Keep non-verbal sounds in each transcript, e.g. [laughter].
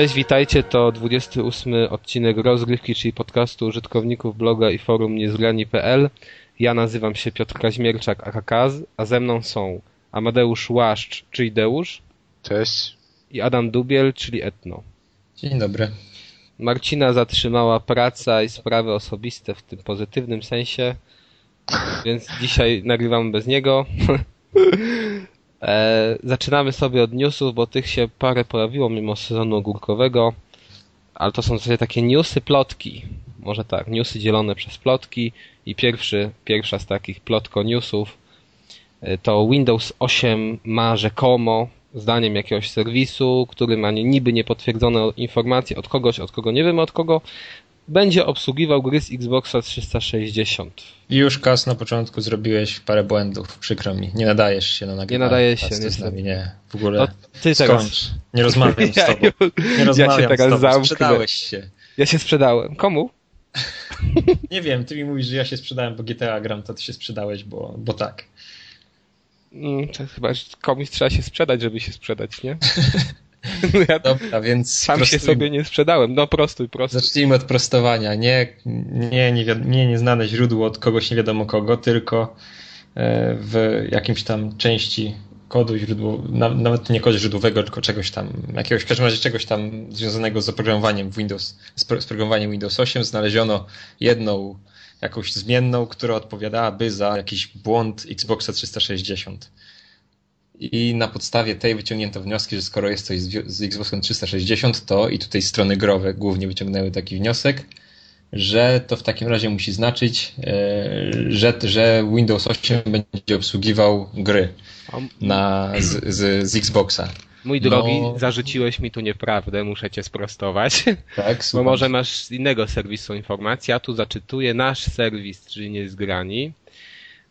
Cześć, witajcie, to 28 odcinek rozgrywki, czyli podcastu użytkowników bloga i forum niezgrani.pl. Ja nazywam się Piotr Kaźmierczak, Akakaz, a ze mną są Amadeusz Łaszcz, czyli Deusz. Cześć. I Adam Dubiel, czyli Etno. Dzień dobry. Marcina zatrzymała praca i sprawy osobiste w tym pozytywnym sensie, więc dzisiaj nagrywamy bez niego. [laughs] E, zaczynamy sobie od newsów, bo tych się parę pojawiło mimo sezonu ogórkowego, ale to są w takie newsy, plotki. Może tak, newsy dzielone przez plotki i pierwszy, pierwsza z takich plotko newsów e, to Windows 8 ma rzekomo, zdaniem jakiegoś serwisu, który ma niby niepotwierdzone informacje od kogoś, od kogo nie wiemy od kogo, będzie obsługiwał gry z Xboxa 360. I już Kas na początku zrobiłeś parę błędów, przykro mi. Nie nadajesz się na nagrywanie. Nie nadajesz się, z nami, nie. W ogóle no, ty skończ. Teraz... Nie rozmawiam [laughs] z tobą. Nie rozmawiam ja się teraz z tobą. Sprzedałeś się. Ja się sprzedałem. Komu? [laughs] nie wiem, ty mi mówisz, że ja się sprzedałem, bo GTA gram, to ty się sprzedałeś, bo, bo tak. Mm, to chyba komuś trzeba się sprzedać, żeby się sprzedać, nie? [laughs] [laughs] Ja Dobra, więc sam prostujmy. się sobie nie sprzedałem. No prostuj, prostuj. Zacznijmy od prostowania. Nie, nie, nie, nie nieznane źródło od kogoś nie wiadomo kogo, tylko e, w jakimś tam części kodu źródło, nawet nie kodu źródłowego, tylko czegoś tam, jakiegoś, w każdym razie czegoś tam związanego z oprogramowaniem Windows, z programowaniem Windows 8 znaleziono jedną jakąś zmienną, która odpowiadałaby za jakiś błąd Xboxa 360. I na podstawie tej wyciągnięto wnioski, że skoro jest coś z Xboxem 360, to i tutaj strony growe głównie wyciągnęły taki wniosek, że to w takim razie musi znaczyć, e, że, że Windows 8 będzie obsługiwał gry na, z, z, z Xboxa. Mój drogi, no... zarzuciłeś mi tu nieprawdę, muszę cię sprostować. Tak, [laughs] Bo może masz z innego serwisu informację. Ja tu zaczytuję nasz serwis, czyli Niezgrani.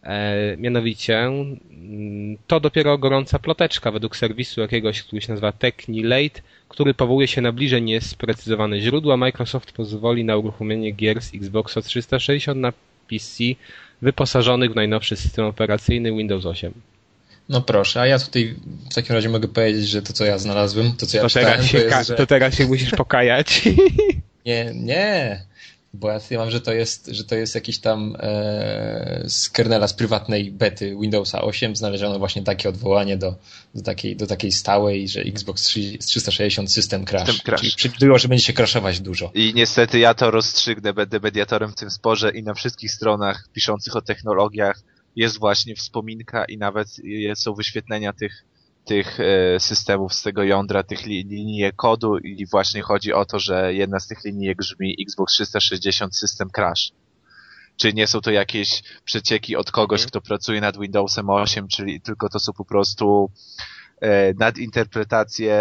E, mianowicie mm, to dopiero gorąca ploteczka według serwisu jakiegoś, który się nazywa Technilate, który powołuje się na bliżej niesprecyzowane źródła. Microsoft pozwoli na uruchomienie gier z Xboxa 360 na PC wyposażonych w najnowszy system operacyjny Windows 8. No proszę, a ja tutaj w takim razie mogę powiedzieć, że to co ja znalazłem, to co ja to czytałem, teraz się, to, jest, że... to teraz się musisz pokajać. [laughs] Nie, nie. Bo ja mam, że to jest, że to jest jakiś tam e, z kernela z prywatnej bety Windowsa 8 znaleziono właśnie takie odwołanie do, do, takiej, do takiej stałej, że Xbox 360 system crash. System crash. Czyli że będzie się crashować dużo. I niestety ja to rozstrzygnę, będę mediatorem w tym sporze i na wszystkich stronach piszących o technologiach jest właśnie wspominka i nawet są wyświetlenia tych tych e, systemów z tego jądra, tych linijek kodu i właśnie chodzi o to, że jedna z tych linijek brzmi Xbox 360 System Crash. Czyli nie są to jakieś przecieki od kogoś, kto pracuje nad Windowsem 8, czyli tylko to są po prostu e, nadinterpretacje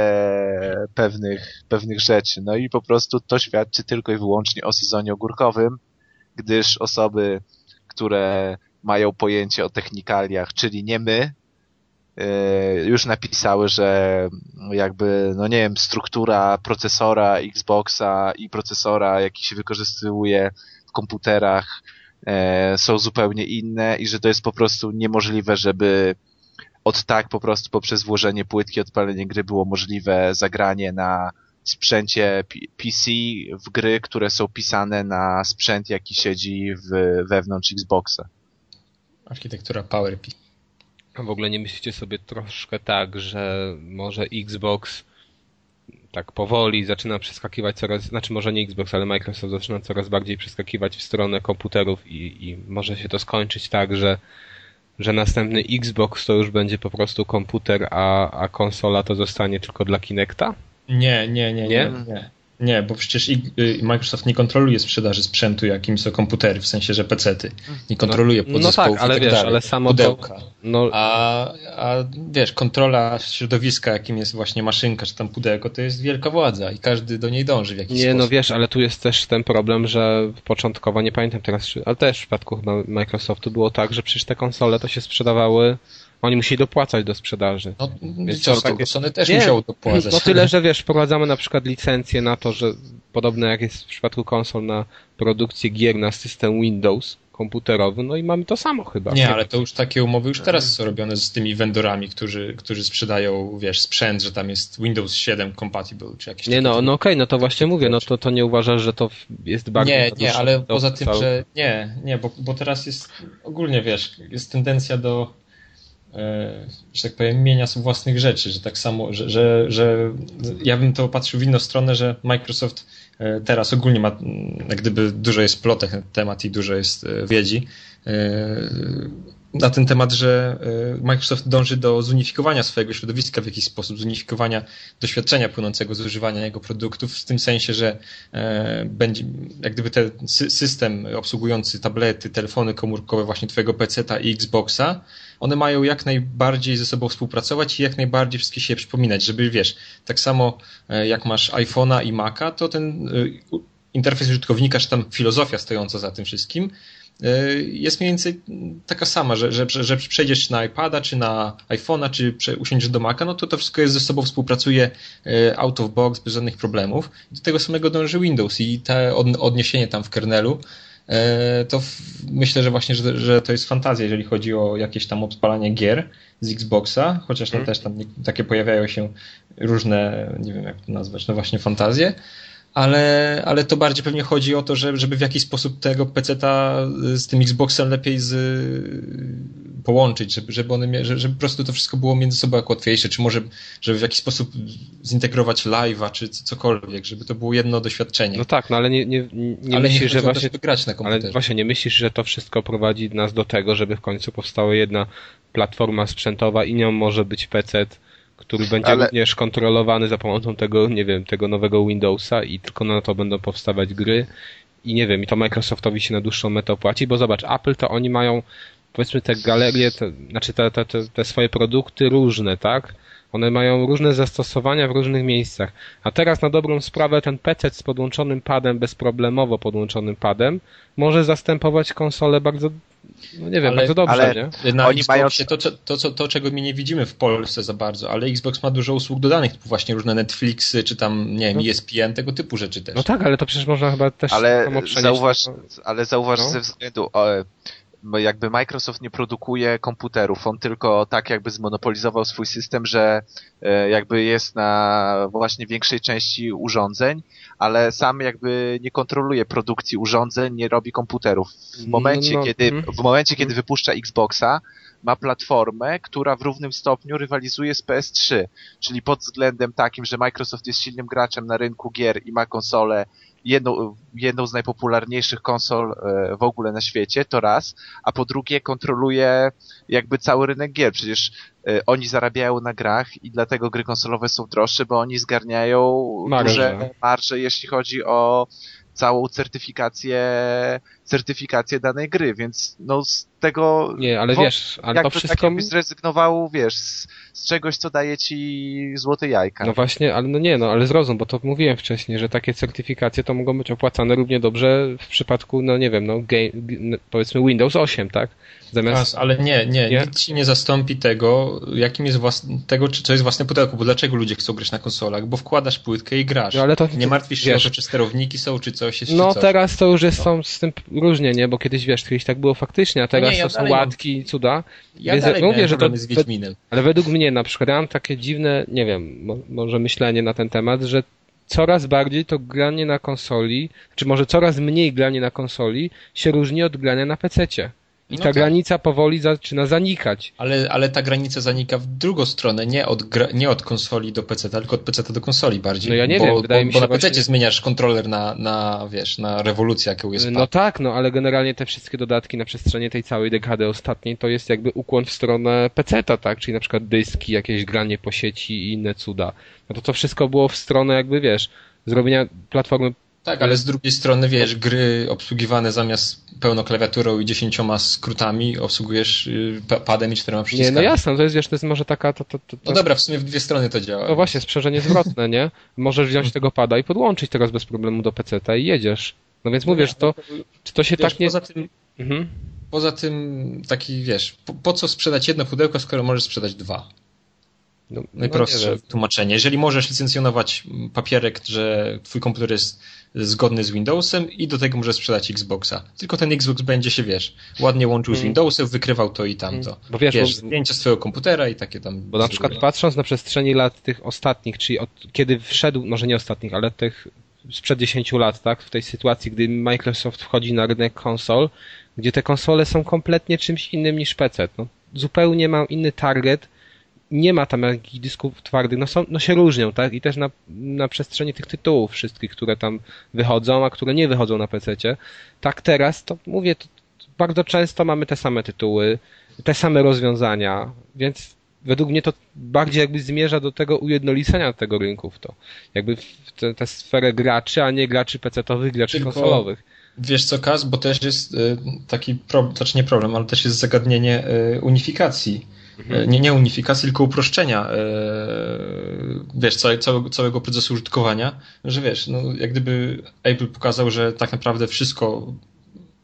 pewnych, pewnych rzeczy. No i po prostu to świadczy tylko i wyłącznie o sezonie ogórkowym, gdyż osoby, które mają pojęcie o technikaliach, czyli nie my, już napisały, że jakby, no nie wiem, struktura procesora Xboxa i procesora, jaki się wykorzystuje w komputerach, e, są zupełnie inne i że to jest po prostu niemożliwe, żeby od tak po prostu poprzez włożenie płytki, odpalenie gry było możliwe zagranie na sprzęcie PC w gry, które są pisane na sprzęt, jaki siedzi w, wewnątrz Xboxa. Architektura PowerPC. W ogóle nie myślicie sobie troszkę tak, że może Xbox tak powoli zaczyna przeskakiwać coraz, znaczy może nie Xbox, ale Microsoft zaczyna coraz bardziej przeskakiwać w stronę komputerów i, i może się to skończyć tak, że, że następny Xbox to już będzie po prostu komputer, a, a konsola to zostanie tylko dla Kinecta? Nie, nie, nie, nie. nie? nie. Nie, bo przecież y, Microsoft nie kontroluje sprzedaży sprzętu, jakim są komputery, w sensie, że pecety. Nie kontroluje no, podzespołów no tak, ale tak wiesz, dalej, ale samo pudełka. To, no... a, a wiesz, kontrola środowiska, jakim jest właśnie maszynka, czy tam pudełko, to jest wielka władza i każdy do niej dąży w jakiś nie, sposób. Nie, no wiesz, ale tu jest też ten problem, że początkowo, nie pamiętam teraz, ale też w przypadku chyba Microsoftu było tak, że przecież te konsole to się sprzedawały oni musieli dopłacać do sprzedaży. No, Więc co, takie... Sony też nie, musiało dopłacać. No tyle, że wiesz, wprowadzamy na przykład licencję na to, że podobne jak jest w przypadku konsol na produkcję gier na system Windows komputerowy, no i mamy to samo chyba. Nie, ale to już takie umowy już teraz są robione z tymi vendorami, którzy, którzy sprzedają, wiesz, sprzęt, że tam jest Windows 7 compatible, czy jakieś Nie, no, no okej, okay, no to właśnie mówię, no to, to nie uważasz, że to jest bardzo... Nie, nie, ale poza tym, że nie, nie, bo, bo teraz jest ogólnie, wiesz, jest tendencja do że tak powiem, mienia własnych rzeczy, że tak samo, że, że, że ja bym to patrzył w inną stronę, że Microsoft E, teraz ogólnie ma, gdyby dużo jest plotek na temat i dużo jest e, wiedzi. E, na ten temat, że Microsoft dąży do zunifikowania swojego środowiska w jakiś sposób, zunifikowania doświadczenia płynącego z używania jego produktów, w tym sensie, że będzie, jak gdyby ten system obsługujący tablety, telefony komórkowe właśnie twojego PC-ta i Xboxa, one mają jak najbardziej ze sobą współpracować i jak najbardziej wszystkie się przypominać, żeby wiesz, tak samo e, jak masz iPhone'a i Maca, to ten e, interfejs użytkownika, czy tam filozofia stojąca za tym wszystkim e, jest mniej więcej taka sama, że, że, że przejdziesz na iPada, czy na iPhone'a, czy usiądziesz do Maca, no to to wszystko jest ze sobą współpracuje out of box, bez żadnych problemów. Do tego samego dąży Windows i te odniesienie tam w kernelu E, to myślę, że właśnie, że, że, to jest fantazja, jeżeli chodzi o jakieś tam odpalanie gier z Xboxa, chociaż tam mm. też tam takie pojawiają się różne, nie wiem jak to nazwać, no właśnie fantazje, ale, ale to bardziej pewnie chodzi o to, że, żeby w jakiś sposób tego PC-ta z tym Xboxem lepiej z, połączyć, żeby, żeby, one, żeby po prostu to wszystko było między sobą jak łatwiejsze, czy może żeby w jakiś sposób zintegrować live'a, czy cokolwiek, żeby to było jedno doświadczenie. No tak, no ale nie, nie, nie ale myślisz, nie że właśnie... grać na komputerze. Ale właśnie nie myślisz, że to wszystko prowadzi nas do tego, żeby w końcu powstała jedna platforma sprzętowa i nią może być PC, który będzie ale... również kontrolowany za pomocą tego, nie wiem, tego nowego Windowsa i tylko na to będą powstawać gry i nie wiem, i to Microsoftowi się na dłuższą metę opłaci, bo zobacz, Apple to oni mają powiedzmy te galerie, te, znaczy te, te, te, te swoje produkty różne, tak? One mają różne zastosowania w różnych miejscach. A teraz na dobrą sprawę ten PC z podłączonym padem, bezproblemowo podłączonym padem, może zastępować konsolę bardzo, no nie wiem, ale, bardzo dobrze, ale nie? Na oni mają... to, to, to, to, czego my nie widzimy w Polsce za bardzo, ale Xbox ma dużo usług dodanych, typu właśnie różne Netflixy, czy tam, nie wiem, no. ESPN, tego typu rzeczy też. No tak, ale to przecież można chyba też ale zauważ, Ale zauważ no. ze względu... O, jakby Microsoft nie produkuje komputerów, on tylko tak jakby zmonopolizował swój system, że e, jakby jest na właśnie większej części urządzeń, ale sam jakby nie kontroluje produkcji urządzeń, nie robi komputerów. W no, momencie, no, no, kiedy, mm, w momencie, kiedy mm. wypuszcza Xboxa, ma platformę, która w równym stopniu rywalizuje z PS3, czyli pod względem takim, że Microsoft jest silnym graczem na rynku gier i ma konsolę jedną, jedną z najpopularniejszych konsol e, w ogóle na świecie, to raz, a po drugie kontroluje jakby cały rynek gier. Przecież e, oni zarabiają na grach i dlatego gry konsolowe są droższe, bo oni zgarniają marże. duże marże, jeśli chodzi o całą certyfikację, certyfikację danej gry, więc no z tego... Nie, ale wiesz, ale to wszystko... Tak jakbyś zrezygnował, wiesz, z, z, czegoś, co daje ci złote jajka. No właśnie, ale no nie, no ale zrozum, bo to mówiłem wcześniej, że takie certyfikacje to mogą być opłacane równie dobrze w przypadku, no nie wiem, no game, powiedzmy Windows 8, tak? Zamiast... Ale nie, nie, nie, nic ci nie zastąpi tego, jakim jest własne, tego, co jest własne pudełko, bo dlaczego ludzie chcą grać na konsolach? Bo wkładasz płytkę i grasz. No, ale to, nie martwisz się wiesz, o to, czy sterowniki są, czy coś jest, No coś. teraz to już jest, no. są z tym różnie, nie? Bo kiedyś, wiesz, kiedyś tak było faktycznie, a teraz no nie, ja to są łatki, mam... cuda. Ja Więc dalej mówię, że to, z Wiedźminem. Ale według mnie na przykład ja mam takie dziwne, nie wiem, może myślenie na ten temat, że coraz bardziej to granie na konsoli, czy może coraz mniej granie na konsoli się różni od grania na pececie. I no ta tak. granica powoli zaczyna zanikać. Ale, ale ta granica zanika w drugą stronę, nie od, gra, nie od konsoli do PC, tylko od PC do konsoli bardziej. No ja nie bo, wiem, wydaje bo, mi się, bo na PC właśnie... zmieniasz kontroler na, na, wiesz, na rewolucję, jaką jest No tak, no ale generalnie te wszystkie dodatki na przestrzeni tej całej dekady ostatniej to jest jakby ukłon w stronę PC-ta, tak? Czyli na przykład dyski, jakieś granie po sieci i inne cuda. No to to wszystko było w stronę jakby, wiesz, zrobienia platformy tak, ale z drugiej strony, wiesz, gry obsługiwane zamiast pełną klawiaturą i dziesięcioma skrótami obsługujesz y, padem i czterema przyciskami. Nie, no jasne, to jest, wiesz, to jest może taka... To, to, to, no dobra, w sumie w dwie strony to działa. No właśnie, sprzężenie zwrotne, nie? Możesz wziąć tego pada i podłączyć teraz bez problemu do PC-ta i jedziesz. No więc mówisz, to, czy to się wiesz, tak nie... Poza tym, mhm. poza tym taki, wiesz, po, po co sprzedać jedno pudełko, skoro możesz sprzedać dwa? No, Najprostsze no tłumaczenie. Jeżeli możesz licencjonować papierek, że twój komputer jest zgodny z Windowsem i do tego możesz sprzedać Xboxa. Tylko ten Xbox będzie się, wiesz, ładnie łączył z hmm. Windowsem, wykrywał to i tamto. Hmm. Bo wiesz, wiesz bo, zdjęcia swojego komputera i takie tam... Bo na przykład patrząc na przestrzeni lat tych ostatnich, czyli od kiedy wszedł, może nie ostatnich, ale tych sprzed 10 lat, tak, w tej sytuacji, gdy Microsoft wchodzi na rynek konsol, gdzie te konsole są kompletnie czymś innym niż PC. No, zupełnie ma inny target, nie ma tam jakichś dysków twardych, no, są, no się różnią, tak? I też na, na przestrzeni tych tytułów wszystkich, które tam wychodzą, a które nie wychodzą na PC. Tak teraz, to mówię, to, bardzo często mamy te same tytuły, te same rozwiązania, więc według mnie to bardziej jakby zmierza do tego ujednolicenia tego rynku w to. Jakby w tę sferę graczy, a nie graczy PC-owych, graczy Tylko... konsolowych. Wiesz co, Kaz, bo też jest y, taki problem, znaczy nie problem, ale też jest zagadnienie y, unifikacji nie, nie unifikacji, tylko uproszczenia, e, wiesz, całego, całego procesu użytkowania, że wiesz, no, jak gdyby Apple pokazał, że tak naprawdę wszystko,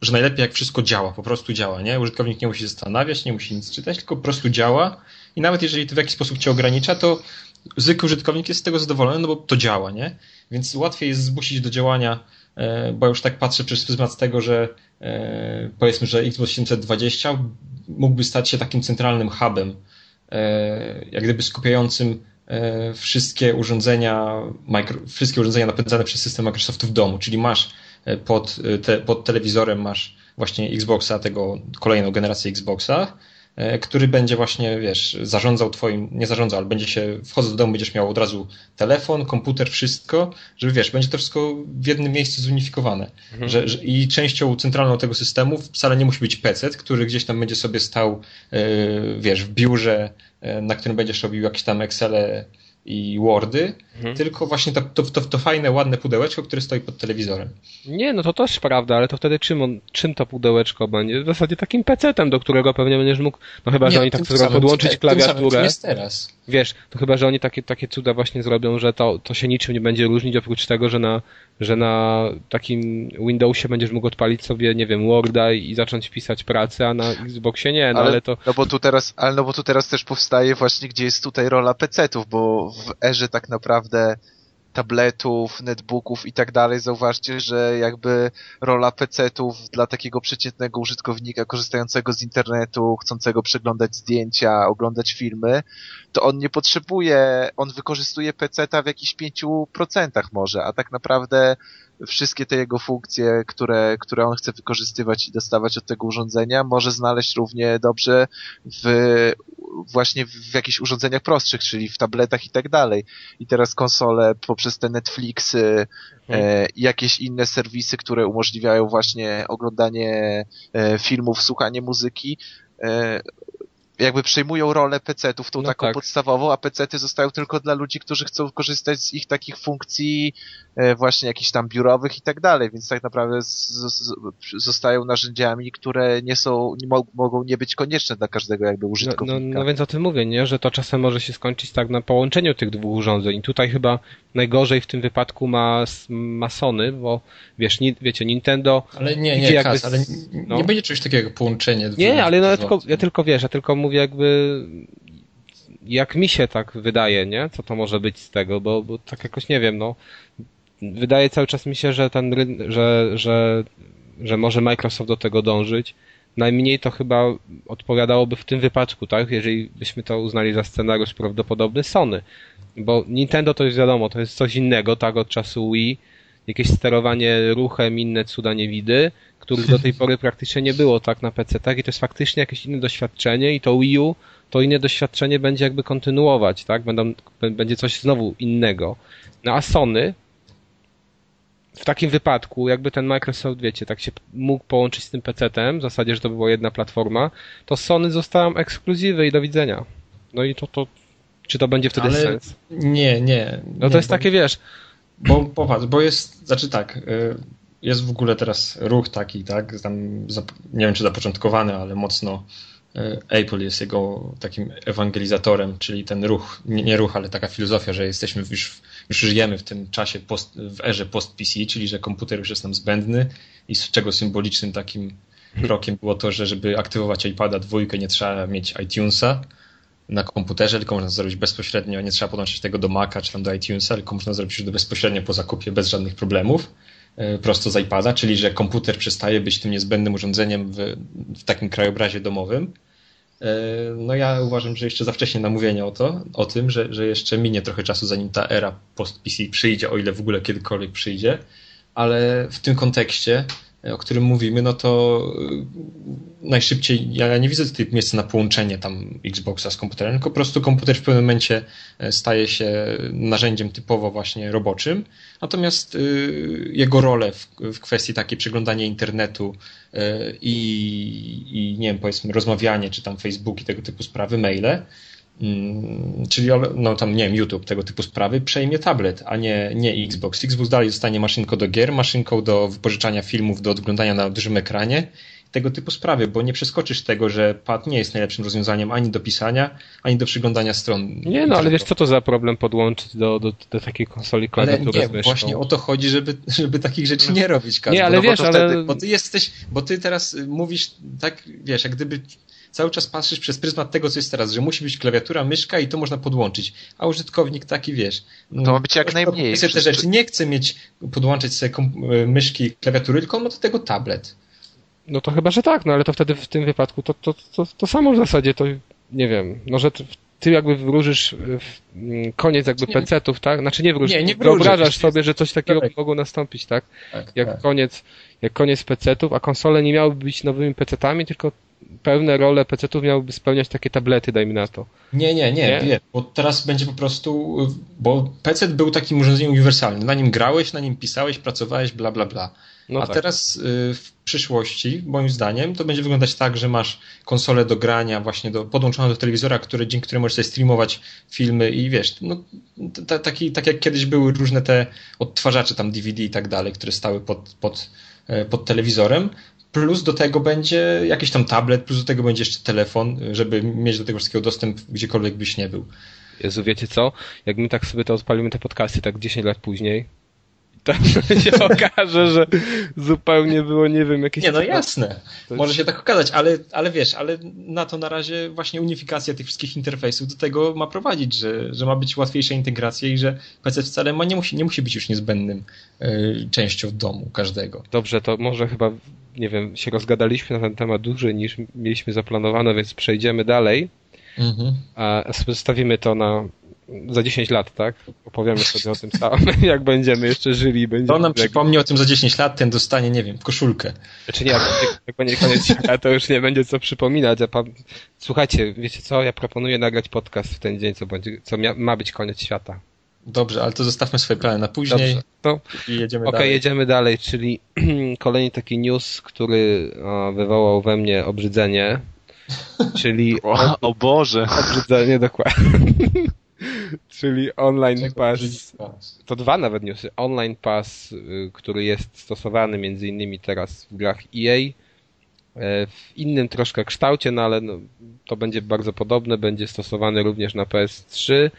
że najlepiej jak wszystko działa, po prostu działa, nie? Użytkownik nie musi zastanawiać, nie musi nic czytać, tylko po prostu działa i nawet jeżeli to w jakiś sposób cię ogranicza, to zwykły użytkownik jest z tego zadowolony, no bo to działa, nie? Więc łatwiej jest zmusić do działania, e, bo już tak patrzę przez pryzmat tego, że powiedzmy, że Xbox 720 mógłby stać się takim centralnym hubem, e, jak gdyby skupiającym e, wszystkie urządzenia, wszystkie urządzenia napędzane przez system Microsoftu w domu, czyli masz e, pod, te, pod telewizorem masz właśnie Xboxa, tego kolejną generację Xboxa, który będzie właśnie, wiesz, zarządzał twoim, nie zarządzał, ale będzie się, wchodząc do domu będziesz miał od razu telefon, komputer, wszystko, żeby wiesz, będzie to wszystko w jednym miejscu zunifikowane. Mhm. Że, że, I częścią centralną tego systemu wcale nie musi być PC, który gdzieś tam będzie sobie stał, yy, wiesz, w biurze, yy, na którym będziesz robił jakieś tam Excele, i Wordy, mhm. tylko właśnie to, to, to, to, fajne, ładne pudełeczko, które stoi pod telewizorem. Nie, no to też prawda, ale to wtedy czym, on, czym to pudełeczko będzie? W zasadzie takim PC-tem, do którego pewnie będziesz mógł, no chyba, Nie, że oni tak chcą podłączyć klawiaturę. Samym, jest teraz. Wiesz, to chyba, że oni takie, takie cuda właśnie zrobią, że to, to się niczym nie będzie różnić, oprócz tego, że na, że na takim Windowsie będziesz mógł odpalić sobie, nie wiem, Worda i zacząć pisać pracę, a na Xboxie nie, no ale, ale to... No bo tu teraz, ale no bo tu teraz też powstaje właśnie, gdzie jest tutaj rola PC-ów, bo w erze tak naprawdę tabletów, netbooków i tak dalej, zauważcie, że jakby rola PC-ów dla takiego przeciętnego użytkownika korzystającego z internetu, chcącego przeglądać zdjęcia, oglądać filmy, to on nie potrzebuje, on wykorzystuje PC-ta w jakichś pięciu procentach może, a tak naprawdę wszystkie te jego funkcje, które, które on chce wykorzystywać i dostawać od tego urządzenia, może znaleźć równie dobrze w właśnie w jakichś urządzeniach prostszych, czyli w tabletach i tak dalej. I teraz konsole poprzez te Netflixy hmm. e, i jakieś inne serwisy, które umożliwiają właśnie oglądanie e, filmów, słuchanie muzyki, e, jakby przejmują rolę PC-ów, tą no taką tak. podstawową, a PC-ty zostają tylko dla ludzi, którzy chcą korzystać z ich takich funkcji e, właśnie jakichś tam biurowych i tak dalej, więc tak naprawdę z, z, zostają narzędziami, które nie są, nie mo mogą nie być konieczne dla każdego jakby użytkownika. No, no, no, więc o tym mówię, nie, że to czasem może się skończyć tak na połączeniu tych dwóch urządzeń. I tutaj chyba najgorzej w tym wypadku ma, ma Sony, bo wiesz, ni, wiecie, Nintendo... Ale nie, nie, jakby, Kas, ale no. nie będzie czegoś takiego jak połączenie Nie, ale no, ja tylko, ja tylko wiesz, ja tylko mówię jakby jak mi się tak wydaje, nie? Co to może być z tego, bo, bo tak jakoś nie wiem, no. Wydaje cały czas mi się, że ten, że, że, że może Microsoft do tego dążyć. Najmniej to chyba odpowiadałoby w tym wypadku, tak? Jeżeli byśmy to uznali za scenariusz prawdopodobny Sony. Bo Nintendo to jest wiadomo, to jest coś innego, tak? Od czasu Wii. Jakieś sterowanie ruchem, inne cuda niewidy których do tej [laughs] pory praktycznie nie było tak na PC, tak? I to jest faktycznie jakieś inne doświadczenie i to Wii U to inne doświadczenie będzie jakby kontynuować, tak? Będą, będzie coś znowu innego. No a Sony w takim wypadku, jakby ten Microsoft, wiecie, tak się mógł połączyć z tym PC-tem, w zasadzie, że to była jedna platforma, to Sony zostają ekskluzywy i do widzenia. No i to, to czy to będzie wtedy Ale sens? Nie, nie. No nie, to jest bo, takie, wiesz... Bo popatrz, bo jest, znaczy tak, y, jest w ogóle teraz ruch taki, tak, tam, nie wiem czy zapoczątkowany, ale mocno e, Apple jest jego takim ewangelizatorem, czyli ten ruch, nie ruch, ale taka filozofia, że jesteśmy już, już żyjemy w tym czasie, post, w erze post-PC, czyli że komputer już jest nam zbędny i z czego symbolicznym takim krokiem było to, że żeby aktywować iPada dwójkę nie trzeba mieć iTunesa, na komputerze, tylko można zrobić bezpośrednio, nie trzeba podłączyć tego do Maca czy tam do iTunesa, tylko można zrobić już bezpośrednio po zakupie bez żadnych problemów, e, prosto z iPada, czyli że komputer przestaje być tym niezbędnym urządzeniem w, w takim krajobrazie domowym. E, no ja uważam, że jeszcze za wcześnie na mówienie o, to, o tym, że, że jeszcze minie trochę czasu, zanim ta era post-PC przyjdzie, o ile w ogóle kiedykolwiek przyjdzie, ale w tym kontekście o którym mówimy, no to y, najszybciej, ja nie widzę tutaj miejsca na połączenie tam Xboxa z komputerem, tylko po prostu komputer w pewnym momencie e, staje się narzędziem typowo właśnie roboczym, natomiast y, jego rolę w, kwestii takiej przeglądania internetu e, i, i nie wiem, powiedzmy rozmawianie, czy tam Facebook i tego typu sprawy, maile, czyli no tam nie wiem, YouTube, tego typu sprawy, przejmie tablet, a nie, nie Xbox. Xbox dalej zostanie maszynką do gier, maszynką do wypożyczania filmów, do odglądania na dużym ekranie, tego typu sprawy, bo nie przeskoczysz tego, że pad nie jest najlepszym rozwiązaniem ani do pisania, ani do przyglądania stron. Nie, no ale wiesz, co to za problem podłączyć do, do, do takiej konsoli klawiaturę Ale nie, właśnie o to chodzi, żeby, żeby takich rzeczy nie robić. Nie, ale no, wiesz, bo ale... Wtedy, bo ty jesteś, bo ty teraz mówisz tak, wiesz, jak gdyby cały czas patrzysz przez pryzmat tego, co jest teraz, że musi być klawiatura, myszka i to można podłączyć. A użytkownik taki, wiesz... To ma być jak najmniej. Te rzeczy nie chce mieć, podłączyć sobie e, myszki, klawiatury, tylko on ma do tego tablet. No to chyba, że tak, no ale to wtedy w tym wypadku to, to, to, to samo w zasadzie, to nie wiem, no że ty jakby wróżysz mm, koniec jakby PC-ów, tak? Znaczy nie wróżysz, nie, nie wyobrażasz sobie, że coś takiego tak. mogło nastąpić, tak? tak jak tak. koniec, jak koniec PC-ów, a konsole nie miałyby być nowymi PC-tami, tylko pewne role PC-ów miałyby spełniać takie tablety, dajmy na to. Nie, nie, nie, nie, bo teraz będzie po prostu, bo PC był takim urządzeniem uniwersalnym. Na nim grałeś, na nim pisałeś, pracowałeś, bla, bla, bla. No A tak. teraz y, w przyszłości, moim zdaniem, to będzie wyglądać tak, że masz konsolę do grania, właśnie do, podłączoną do telewizora, który, dzięki któremu możesz sobie streamować filmy i wiesz, no, taki, tak jak kiedyś były różne te odtwarzacze tam DVD i tak dalej, które stały pod, pod, e, pod telewizorem, Plus do tego będzie jakiś tam tablet, plus do tego będzie jeszcze telefon, żeby mieć do tego wszystkiego dostęp gdziekolwiek byś nie był. Jezu, wiecie co? Jak my tak sobie to odpalimy te podcasty tak 10 lat później, to [laughs] się okaże, że zupełnie było, nie wiem, jakieś... Nie, no jasne. To... Może się tak okazać, ale, ale wiesz, ale na to na razie właśnie unifikacja tych wszystkich interfejsów do tego ma prowadzić, że, że ma być łatwiejsza integracja i że PC wcale ma, nie, musi, nie musi być już niezbędnym y, częścią domu każdego. Dobrze, to może chyba nie wiem, się rozgadaliśmy na ten temat dłużej niż mieliśmy zaplanowane, więc przejdziemy dalej. Mhm. A zostawimy to na za 10 lat, tak? Opowiemy sobie o tym samym, [laughs] jak będziemy jeszcze żyli. Będziemy to nam przypomni o tym za 10 lat, ten dostanie, nie wiem, koszulkę. Znaczy nie, jak, jak będzie koniec świata, to już nie będzie co przypominać. A pan... Słuchajcie, wiecie co, ja proponuję nagrać podcast w ten dzień, co, będzie, co mia... ma być koniec świata. Dobrze, ale to zostawmy swoje plany na później Dobrze, to, i jedziemy okay, dalej. jedziemy dalej, czyli [clears throat] kolejny taki news, który o, wywołał we mnie obrzydzenie, czyli... O, [laughs] o Boże! Obrzydzenie, dokładnie. [laughs] czyli online Czego pass. To dwa nawet newsy. Online pass, y, który jest stosowany między innymi teraz w grach EA, e, w innym troszkę kształcie, no ale no, to będzie bardzo podobne, będzie stosowany również na PS3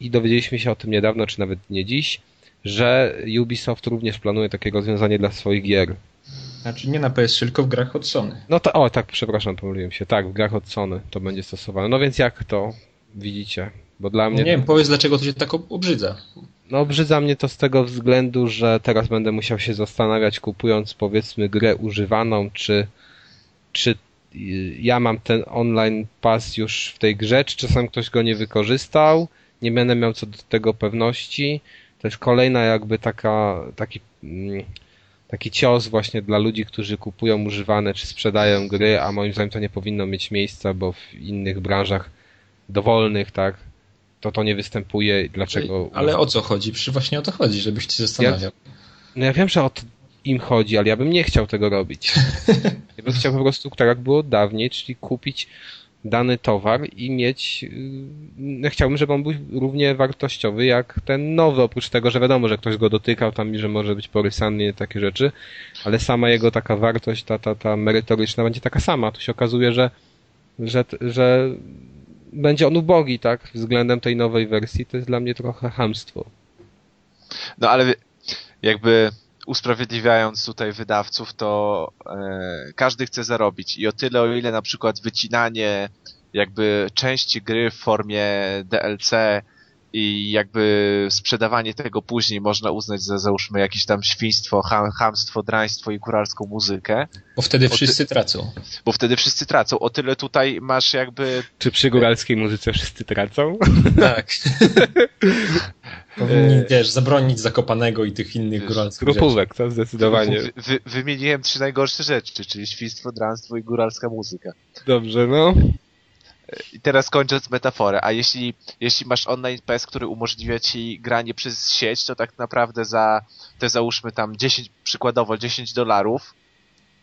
i dowiedzieliśmy się o tym niedawno, czy nawet nie dziś, że Ubisoft również planuje takie rozwiązanie dla swoich gier. Znaczy nie na PS3, tylko w grach od Sony. No to, o tak, przepraszam, pomyliłem się. Tak, w grach od Sony to będzie stosowane. No więc jak to widzicie? Bo dla mnie... Nie wiem, powiedz dlaczego to się tak obrzydza. No obrzydza mnie to z tego względu, że teraz będę musiał się zastanawiać kupując powiedzmy grę używaną, czy, czy ja mam ten online pass już w tej grze, czy czasem ktoś go nie wykorzystał, nie będę miał co do tego pewności. To jest kolejna jakby taka, taki, mm, taki cios właśnie dla ludzi, którzy kupują używane czy sprzedają gry, a moim zdaniem to nie powinno mieć miejsca, bo w innych branżach dowolnych, tak, to to nie występuje. Dlaczego? Ale o co chodzi? Przecież właśnie o to chodzi, żebyś się zastanawiał. Ja, no ja wiem, że o to im chodzi, ale ja bym nie chciał tego robić. [laughs] Ja bym chciał po prostu, tak jak było dawniej, czyli kupić dany towar i mieć, no chciałbym, żeby on był równie wartościowy jak ten nowy, oprócz tego, że wiadomo, że ktoś go dotykał tam i że może być porysany i takie rzeczy, ale sama jego taka wartość, ta, ta, ta merytoryczna będzie taka sama. Tu się okazuje, że, że, że będzie on ubogi, tak, względem tej nowej wersji, to jest dla mnie trochę hamstwo. No ale jakby usprawiedliwiając tutaj wydawców, to e, każdy chce zarobić i o tyle, o ile na przykład wycinanie jakby części gry w formie DLC i jakby sprzedawanie tego później można uznać za załóżmy jakieś tam świństwo, ham, hamstwo, draństwo i kuralską muzykę. Bo wtedy wszyscy ty... tracą. Bo wtedy wszyscy tracą. O tyle tutaj masz jakby... Czy przy góralskiej muzyce wszyscy tracą? Tak. [laughs] Powinni, wiesz, zabronić Zakopanego i tych innych góralskich Grupówek, to zdecydowanie. Wy, wy, wymieniłem trzy najgorsze rzeczy, czyli świństwo, dranstwo i góralska muzyka. Dobrze, no. I teraz kończąc metaforę, a jeśli, jeśli masz online PS, który umożliwia ci granie przez sieć, to tak naprawdę za te załóżmy tam 10, przykładowo 10 dolarów,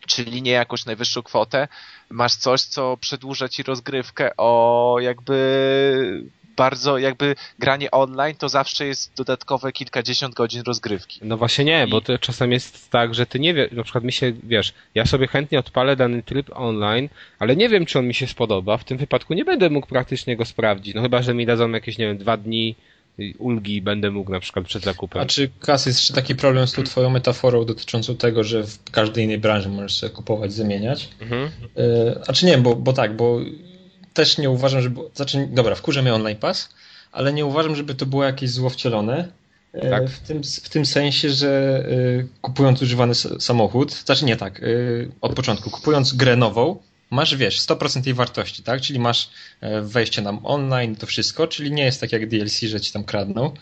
czyli nie jakąś najwyższą kwotę, masz coś, co przedłuża ci rozgrywkę o jakby bardzo jakby granie online to zawsze jest dodatkowe kilkadziesiąt godzin rozgrywki. No właśnie nie, I... bo to czasem jest tak, że ty nie wiesz, na przykład mi się, wiesz, ja sobie chętnie odpalę dany tryb online, ale nie wiem, czy on mi się spodoba. W tym wypadku nie będę mógł praktycznie go sprawdzić. No chyba, że mi dadzą jakieś, nie wiem, dwa dni ulgi będę mógł na przykład przed zakupem. A czy Kas jest jeszcze taki problem z tą twoją metaforą dotyczącą tego, że w każdej innej branży możesz sobie kupować, zamieniać? Mhm. E, a czy nie, bo, bo tak, bo też nie uważam, żeby. Znaczy, dobra, wkurzę mnie online pass, ale nie uważam, żeby to było jakieś zło wcielone. E, tak. W, tym, w tym sensie, że y, kupując używany samochód, znaczy nie tak, y, od początku, kupując grę nową, masz, wiesz, 100% jej wartości, tak? Czyli masz wejście nam online, to wszystko, czyli nie jest tak jak DLC, że ci tam kradną.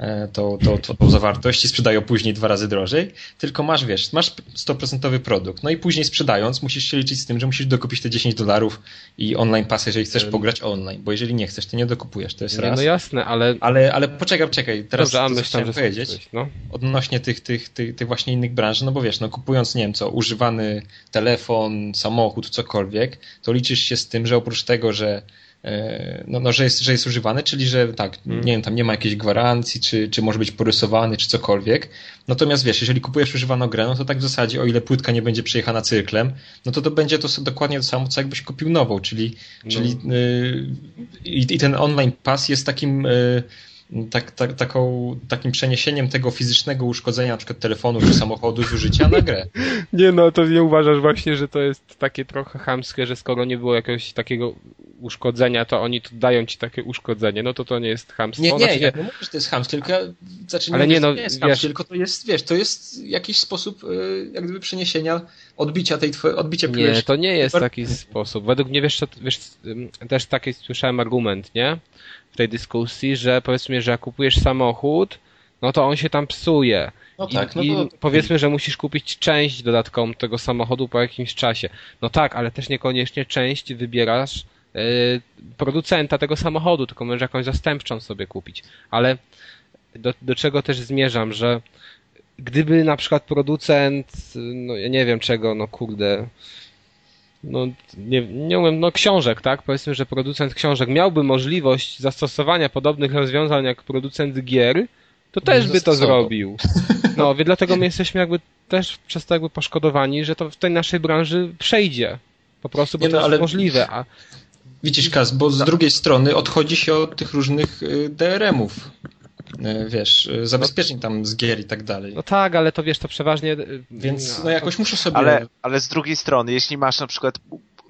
E, tą, tą, tą zawartość i sprzedają później dwa razy drożej, tylko masz, wiesz, masz 100% produkt, no i później sprzedając musisz się liczyć z tym, że musisz dokupić te 10 dolarów i online pass, jeżeli chcesz pograć online, bo jeżeli nie chcesz, to nie dokupujesz, to jest nie, raz. No jasne, ale... Ale, ale poczekaj, czekaj, teraz Dobrze, to, że powiedzieć no. odnośnie tych, tych, tych, tych właśnie innych branż, no bo wiesz, no kupując, nie wiem co, używany telefon, samochód, cokolwiek, to liczysz się z tym, że oprócz tego, że no, no, że, jest, że jest używany, czyli że tak, hmm. nie wiem, tam nie ma jakiejś gwarancji, czy, czy może być porysowany, czy cokolwiek. Natomiast wiesz, jeżeli kupujesz używaną grę, no to tak w zasadzie, o ile płytka nie będzie przejechana cyklem, no to to będzie to dokładnie to samo, co jakbyś kupił nową, czyli, no. czyli yy, i, i, ten online pass jest takim yy, tak, tak, taką, takim przeniesieniem tego fizycznego uszkodzenia, na przykład telefonu czy samochodu z użycia na grę. [laughs] Nie no, to nie uważasz właśnie, że to jest takie trochę chamskie, że skoro nie było jakiegoś takiego uszkodzenia, to oni tu dają ci takie uszkodzenie, no to to nie jest chamstwo. Nie, nie, znaczy, ja nie mówię, że to jest chamstwo, tylko ja znaczy, ale nie, no, nie jest chamstwo, tylko to jest, wiesz, to jest jakiś sposób y, jak gdyby przeniesienia, odbicia tej twojej, odbicia Nie, to nie jest taki sposób. Według mnie, wiesz, wiesz, też taki słyszałem argument, nie? Tej dyskusji, że powiedzmy, że jak kupujesz samochód, no to on się tam psuje. No tak, I, no to... i powiedzmy, że musisz kupić część dodatkową tego samochodu po jakimś czasie. No tak, ale też niekoniecznie część wybierasz yy, producenta tego samochodu, tylko możesz jakąś zastępczą sobie kupić. Ale do, do czego też zmierzam, że gdyby na przykład producent, no ja nie wiem czego, no kurde, no, nie, nie umiem, no książek, tak? Powiedzmy, że producent książek miałby możliwość zastosowania podobnych rozwiązań jak producent gier, to też by to zrobił. No, więc dlatego my jesteśmy jakby też przez to jakby poszkodowani, że to w tej naszej branży przejdzie. Po prostu, bo nie, no, to jest ale... możliwe. A... Widzisz, Kaz, bo z drugiej strony odchodzi się od tych różnych y, DRM-ów. E, wiesz, e, zabezpieczeń tam z gier i tak dalej. No tak, ale to wiesz, to przeważnie... E, Więc no, no jakoś muszę sobie... Ale, ale z drugiej strony, jeśli masz na przykład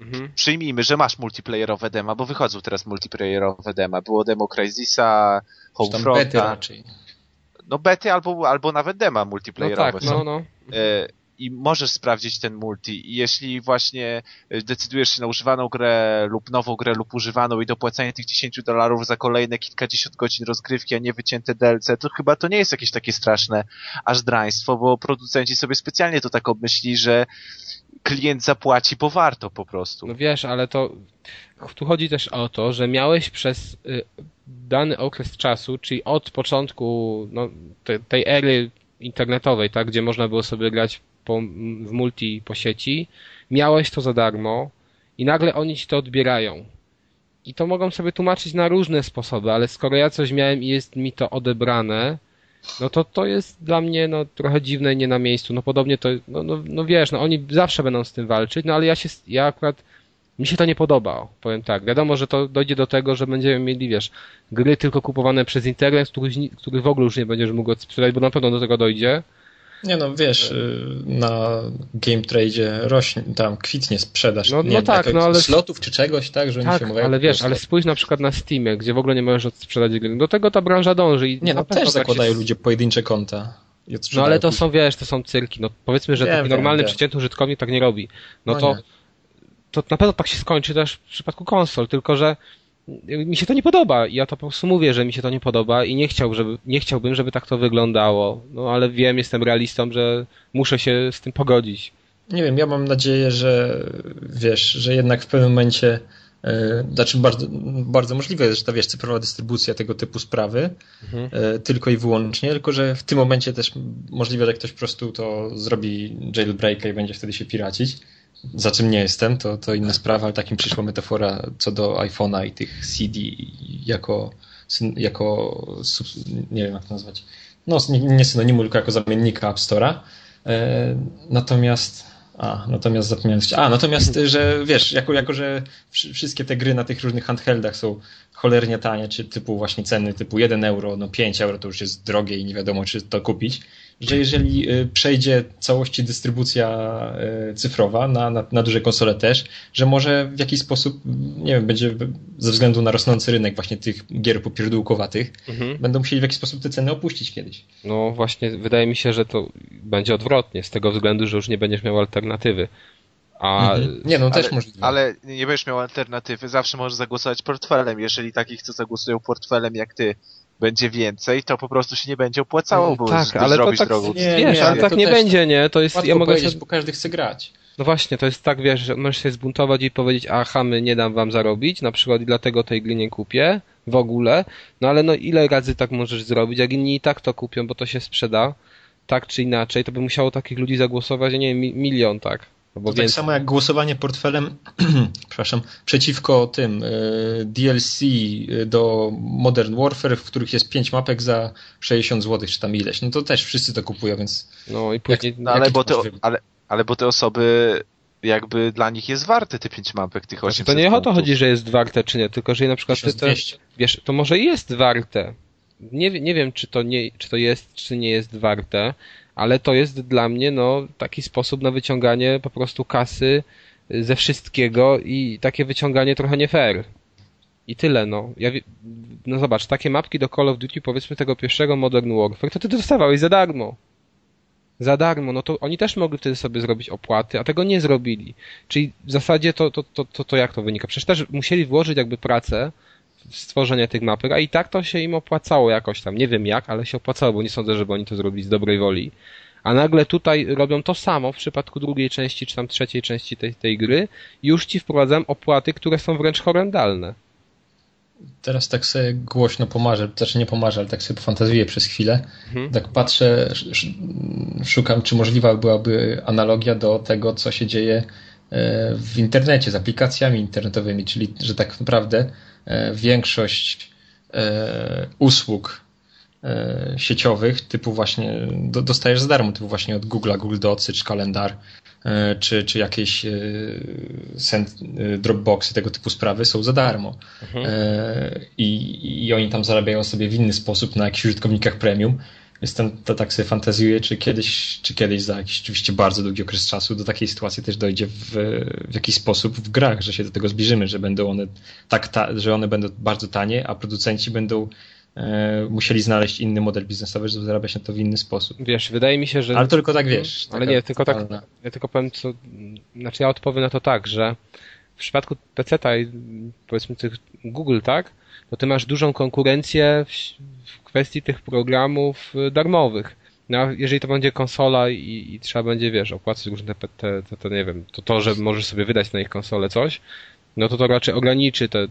Mhm. Przyjmijmy, że masz multiplayerowe dema, bo wychodzą teraz multiplayerowe dema. Było demo Crysisa, Homefronta. raczej. No bety albo, albo nawet dema multiplayerowe. No tak, no, no i możesz sprawdzić ten multi. I jeśli właśnie y, decydujesz się na używaną grę lub nową grę lub używaną i dopłacanie tych 10 dolarów za kolejne kilkadziesiąt godzin rozgrywki, a nie wycięte DLC, to chyba to nie jest jakieś takie straszne aż draństwo, bo producenci sobie specjalnie to tak obmyśli, że klient zapłaci, bo warto po prostu. No wiesz, ale to tu chodzi też o to, że miałeś przez y, dany okres czasu, czyli od początku no, te, tej ery internetowej, tak, gdzie można było sobie grać po, w multi po sieci, miałeś to za darmo i nagle oni ci to odbierają. I to mogą sobie tłumaczyć na różne sposoby, ale skoro ja coś miałem i jest mi to odebrane, no to to jest dla mnie no, trochę dziwne nie na miejscu. No podobnie to, no, no, no wiesz, no oni zawsze będą z tym walczyć, no ale ja się, ja akurat, mi się to nie podoba, powiem tak. Wiadomo, że to dojdzie do tego, że będziemy mieli, wiesz, gry tylko kupowane przez internet, których, których w ogóle już nie będziesz mógł sprzedać, bo na pewno do tego dojdzie, Nie no, wiesz, y, na Game Trade rośnie, tam kwitnie sprzedaż. No, nie, no tak, no ale... Slotów czy czegoś, tak, że tak, oni się mówią. ale wiesz, ale spójrz na przykład na Steamie, gdzie w ogóle nie możesz sprzedać gry. Do tego ta branża dąży. I nie, no też tak zakładają się... ludzie pojedyncze konta. No ale to są, wiesz, to są cyrki. No powiedzmy, że wiem, taki normalny, wiem, przeciętny użytkownik tak nie robi. No, no to, to na pewno tak się skończy też w przypadku konsol, tylko że mi się to nie podoba. Ja to po prostu mówię, że mi się to nie podoba i nie, chciał, żeby, nie chciałbym, żeby tak to wyglądało. No ale wiem, jestem realistą, że muszę się z tym pogodzić. Nie wiem, ja mam nadzieję, że wiesz, że jednak w pewnym momencie yy, znaczy bardzo, bardzo możliwe, że ta wiesz, cyfrowa dystrybucja tego typu sprawy mhm. yy, tylko i wyłącznie, tylko że w tym momencie też możliwe, że ktoś po prostu to zrobi jailbreaka i będzie wtedy się piracić za czym nie jestem, to, to inna sprawa, ale takim przyszła metafora co do iPhone'a i tych CD jako, jako nie wiem jak to nazwać, no nie synonimu, tylko jako zamiennika App Store'a. E, natomiast a, natomiast zapomniałem. A, natomiast, że wiesz, jako, jako że wszystkie te gry na tych różnych handheldach są cholernie tanie, czy typu właśnie ceny typu 1 euro, no 5 euro to już jest drogie i nie wiadomo, czy to kupić, że jeżeli y, przejdzie całości dystrybucja y, cyfrowa na, na, na duże konsole też, że może w jakiś sposób, nie wiem, będzie ze względu na rosnący rynek właśnie tych gier popierdółkowatych, mhm. będą musieli w jakiś sposób te ceny opuścić kiedyś. No właśnie, wydaje mi się, że to będzie odwrotnie, z tego względu, że już nie będziesz miał alternatywy. A, mhm. Nie, no też ale, możliwe. Ale nie będziesz miał alternatywy, zawsze możesz zagłosować portfelem. Jeżeli takich, co zagłosują portfelem jak ty, będzie więcej, to po prostu się nie będzie opłacało, bo tak, ale to tak, drogą. Nie, wiesz, nie, ale tak nie będzie, nie? To jest, ja mogę się... bo każdy chce grać. No właśnie, to jest tak, wiesz, że możesz się zbuntować i powiedzieć, aha, my nie dam wam zarobić, na przykład i dlatego tej gry nie kupię w ogóle, no ale no ile razy tak możesz zrobić, jak inni i tak to kupią, bo to się sprzeda, tak czy inaczej, to by musiało takich ludzi zagłosować, nie wiem, milion, tak? No to tak samo jak głosowanie portfelem, [clears throat] przepraszam, przeciwko tym y, DLC y, do Modern Warfare, w których jest 5 mapek za 60 zł, czy tam ileś. No to też wszyscy to kupują, więc. No i później. Jak, no, ale, bo te, ale, ale bo te osoby jakby dla nich jest warte te 5 mapek, tych 800 znaczy, To nie o to chodzi, że jest warte, czy nie, tylko że na przykład ty te, wiesz, to może jest warte. Nie, nie wiem, czy to, nie, czy to jest, czy nie jest warte, ale to jest dla mnie no, taki sposób na wyciąganie po prostu kasy ze wszystkiego i takie wyciąganie trochę nie fair. I tyle, no. Ja, no zobacz, takie mapki do Call of Duty, powiedzmy tego pierwszego Modern Warfare, to ty dostawałeś za darmo. Za darmo, no to oni też mogli wtedy sobie zrobić opłaty, a tego nie zrobili. Czyli w zasadzie to, to, to, to, to jak to wynika? Przecież też musieli włożyć jakby pracę stworzenie tych mapek, a i tak to się im opłacało jakoś tam. Nie wiem jak, ale się opłacało, bo nie sądzę, żeby oni to zrobili z dobrej woli. A nagle tutaj robią to samo w przypadku drugiej części, czy tam trzeciej części tej, tej gry. Już ci wprowadzam opłaty, które są wręcz horrendalne. Teraz tak sobie głośno pomarzę, też nie pomarzę, ale tak sobie pofantazuję przez chwilę. Mhm. Tak patrzę, szukam, czy możliwa byłaby analogia do tego, co się dzieje e, w internecie, z aplikacjami internetowymi, czyli że tak naprawdę większość e, usług e, sieciowych, typu właśnie dostajesz za darmo, typu właśnie od Google'a, Google Docy, czy kalendar, czy, czy jakieś Dropboxy, tego typu sprawy są za darmo. Mhm. I, I oni tam zarabiają sobie w inny sposób na jakichś użytkownikach premium Jestem, to tak sobie fantazjuję, czy kiedyś, czy kiedyś za jakiś oczywiście bardzo długi okres czasu do takiej sytuacji też dojdzie w, w jakiś sposób w grach, że się do tego zbliżymy, że będą one tak, ta, że one będą bardzo tanie, a producenci będą e, musieli znaleźć inny model biznesowy, żeby zarabiać na to w inny sposób. Wiesz, wydaje mi się, że... Ale tylko tak wiesz. Ale nie, tylko tak, ja tylko powiem co, znaczy ja odpowiem na to tak, że w przypadku PC-ta i powiedzmy tych Google, tak, to ty masz dużą konkurencję kwestii tych programów y, darmowych. No, jeżeli to będzie konsola i, i trzeba będzie, wiesz, opłacać różne te, te, te, te, nie wiem, to to, że możesz sobie wydać na ich konsolę coś, no to to raczej ograniczy te,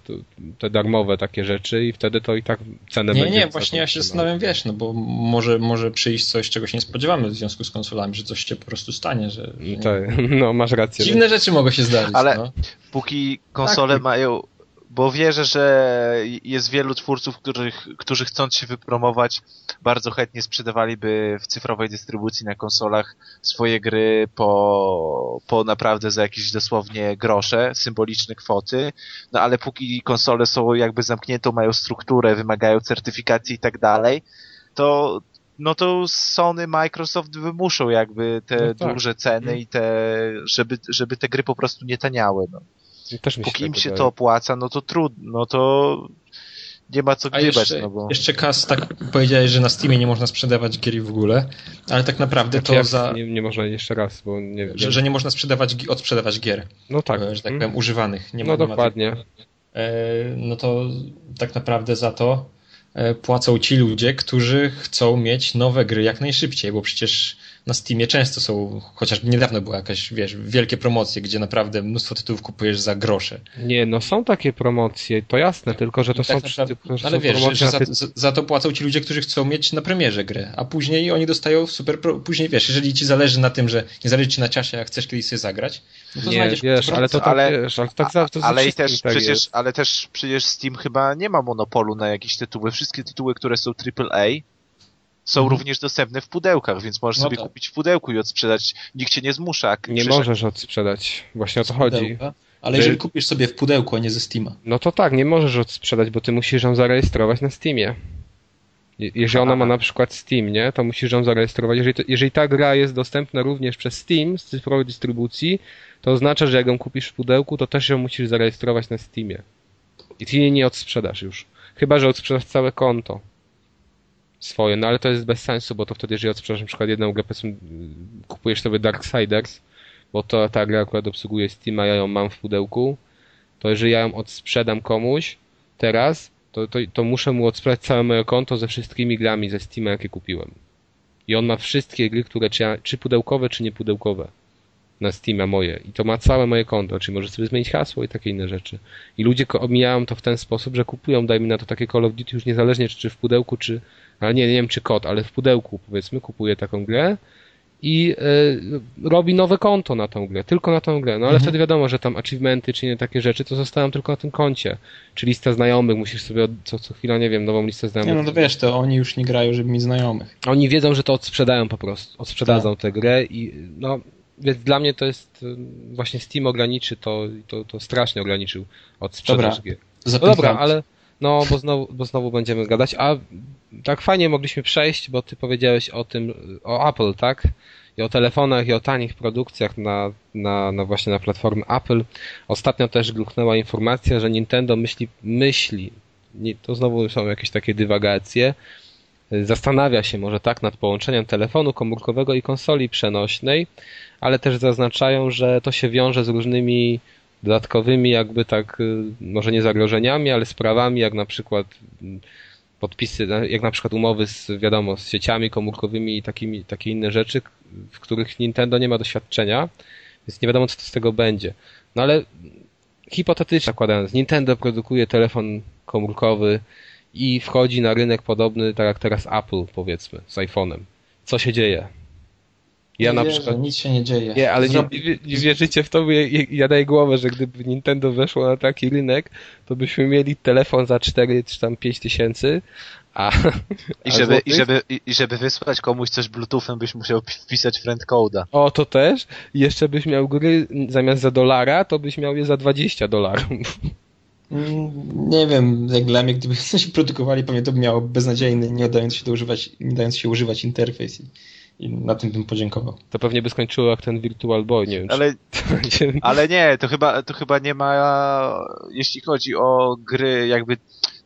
te darmowe takie rzeczy i wtedy to i tak cenę nie, będzie... Nie, nie, właśnie ja się zastanawiam, wiesz, no bo może, może przyjść coś, czego się nie spodziewamy w związku z konsolami, że coś się po prostu stanie, że... że tak, [laughs] no masz rację. Dziwne rzeczy mogą się zdarzyć, Ale no. póki konsole tak. mają bo wierzę, że jest wielu twórców, których, którzy chcąc się wypromować, bardzo chętnie sprzedawaliby w cyfrowej dystrybucji na konsolach swoje gry po, po naprawdę za jakieś dosłownie grosze, symboliczne kwoty, no ale póki konsole są jakby zamknięte, mają strukturę, wymagają certyfikacji i tak dalej, to no to Sony, Microsoft wymuszą jakby te No tak. duże ceny i te, żeby, żeby te gry po prostu nie taniały. No. Też mi Póki tak im się wydaje. to opłaca, no to trudno, no to nie ma co A gdybać, jeszcze, no bo... jeszcze Kas, tak powiedziałeś, że na Steamie nie można sprzedawać gier w ogóle, ale tak naprawdę Znaczy, to jak za... nie, nie można jeszcze raz, bo nie wiem. Że, że nie można sprzedawać, odsprzedawać gier, No tak. e, że tak Mm. powiem, używanych. Nie ma, no nie ma dokładnie. e, no to tak naprawdę za to e, płacą ci ludzie, którzy chcą mieć nowe gry jak najszybciej, bo przecież na Steamie często są, chociażby niedawno była jakaś, wiesz, wielkie promocje, gdzie naprawdę mnóstwo tytułów kupujesz za grosze. Nie, no są takie promocje, to jasne, tylko że to I tak są, naprawdę- tylko, że ale są wiesz, że, promocje że na za, ty- za- to płacą ci ludzie, którzy chcą mieć na premierze grę, a później oni dostają super, pro, później wiesz, jeżeli ci zależy na tym, że nie zależy ci na czasie, jak chcesz kiedyś sobie zagrać, no to Nie, znajdziesz wiesz, ale to tak, Ale- wiesz, ale tak za, to ale też tak przecież, jest. ale też przecież Steam chyba nie ma monopolu na jakieś tytuły. Wszystkie tytuły, które są AAA są Mhm. również dostępne w pudełkach, więc możesz No sobie tak. kupić w pudełku i odsprzedać. Nikt cię nie zmusza. Nie Przecież- możesz odsprzedać, właśnie o to chodzi. Ale Że- jeżeli kupisz sobie w pudełku, a nie ze Steama. No to tak, nie możesz odsprzedać, bo ty musisz ją zarejestrować na Steamie. Je- Jeżeli ona ma na przykład Steam, nie, to musisz ją zarejestrować. Jeżeli, to, jeżeli ta gra jest dostępna również przez Steam z cyfrowej dystrybucji, to oznacza, że jak ją kupisz w pudełku, to też ją musisz zarejestrować na Steamie. I ty jej nie odsprzedasz już. Chyba, że odsprzedasz całe konto swoje, no ale to jest bez sensu, bo to wtedy, jeżeli odsprzedasz na przykład jedną grę, kupujesz sobie Darksiders, bo to ta gra akurat obsługuje Steam, a ja ją mam w pudełku, to jeżeli ja ją odsprzedam komuś teraz, to, to, to muszę mu odsprzedać całe moje konto ze wszystkimi grami ze Steama, jakie kupiłem. I on ma wszystkie gry, które czy, czy pudełkowe, czy niepudełkowe na Steama moje. I to ma całe moje konto, czyli może sobie zmienić hasło i takie inne rzeczy. I ludzie omijają to w ten sposób, że kupują, dajmy na to takie Call of Duty już niezależnie czy w pudełku, czy, ale nie, nie wiem czy kod, ale w pudełku powiedzmy kupuje taką grę i e, robi nowe konto na tą grę, tylko na tą grę. No ale Mhm. wtedy wiadomo, że tam achievementy czy nie takie rzeczy, to zostają tylko na tym koncie. Czy lista znajomych, musisz sobie od, co, co chwila, nie wiem, nową listę Nie znajomych. no to wiesz, to oni już nie grają, żeby mieć znajomych. Oni wiedzą, że to odsprzedają po prostu, odsprzedadzą Tak. tę grę i no, więc dla mnie to jest y, właśnie Steam ograniczy to, to, to strasznie ograniczył odsprzedaż Dobra. gier. No dobra, ale no, bo znowu, bo znowu będziemy gadać, a tak fajnie mogliśmy przejść, bo ty powiedziałeś o tym, o Apple, tak? I o telefonach, i o tanich produkcjach na, na, na właśnie na platformie Apple. Ostatnio też gruchnęła informacja, że Nintendo myśli, myśli, nie, to znowu są jakieś takie dywagacje, zastanawia się może tak nad połączeniem telefonu komórkowego i konsoli przenośnej, ale też zaznaczają, że to się wiąże z różnymi dodatkowymi jakby tak, y, może nie zagrożeniami, ale sprawami, jak na przykład mm, podpisy, jak na przykład umowy z, wiadomo, z sieciami komórkowymi i takimi, takie inne rzeczy, w których Nintendo nie ma doświadczenia, więc nie wiadomo, co z tego będzie. No ale hipotetycznie zakładając, Nintendo produkuje telefon komórkowy i wchodzi na rynek podobny, tak jak teraz Apple, powiedzmy, z iPhone'em. Co się dzieje? Ja nie na wierzę, przykład... nic się nie dzieje. Nie, ale nie, Zrobi- nie, nie wierzycie w to, bo ja, ja daję głowę, że gdyby Nintendo weszło na taki rynek, to byśmy mieli telefon za 4 czy tam 5 tysięcy, a... [laughs] I a żeby, i, żeby, i, żeby wysłać komuś coś bluetoothem, byś musiał pi- wpisać friend code'a. O, to też. I jeszcze byś miał gry zamiast za dolara, to byś miał je za 20 dolarów. Mm, Nie wiem, jak dla mnie, gdyby [laughs] coś produkowali, pewnie to by miało beznadziejny, nie dając się, używać, nie dając się używać interfejs i, na tym bym podziękował. To pewnie by skończyło jak ten Virtual Boy, nie wiem Ale, czy [laughs] ale nie, to chyba, to chyba nie ma, jeśli chodzi o gry, jakby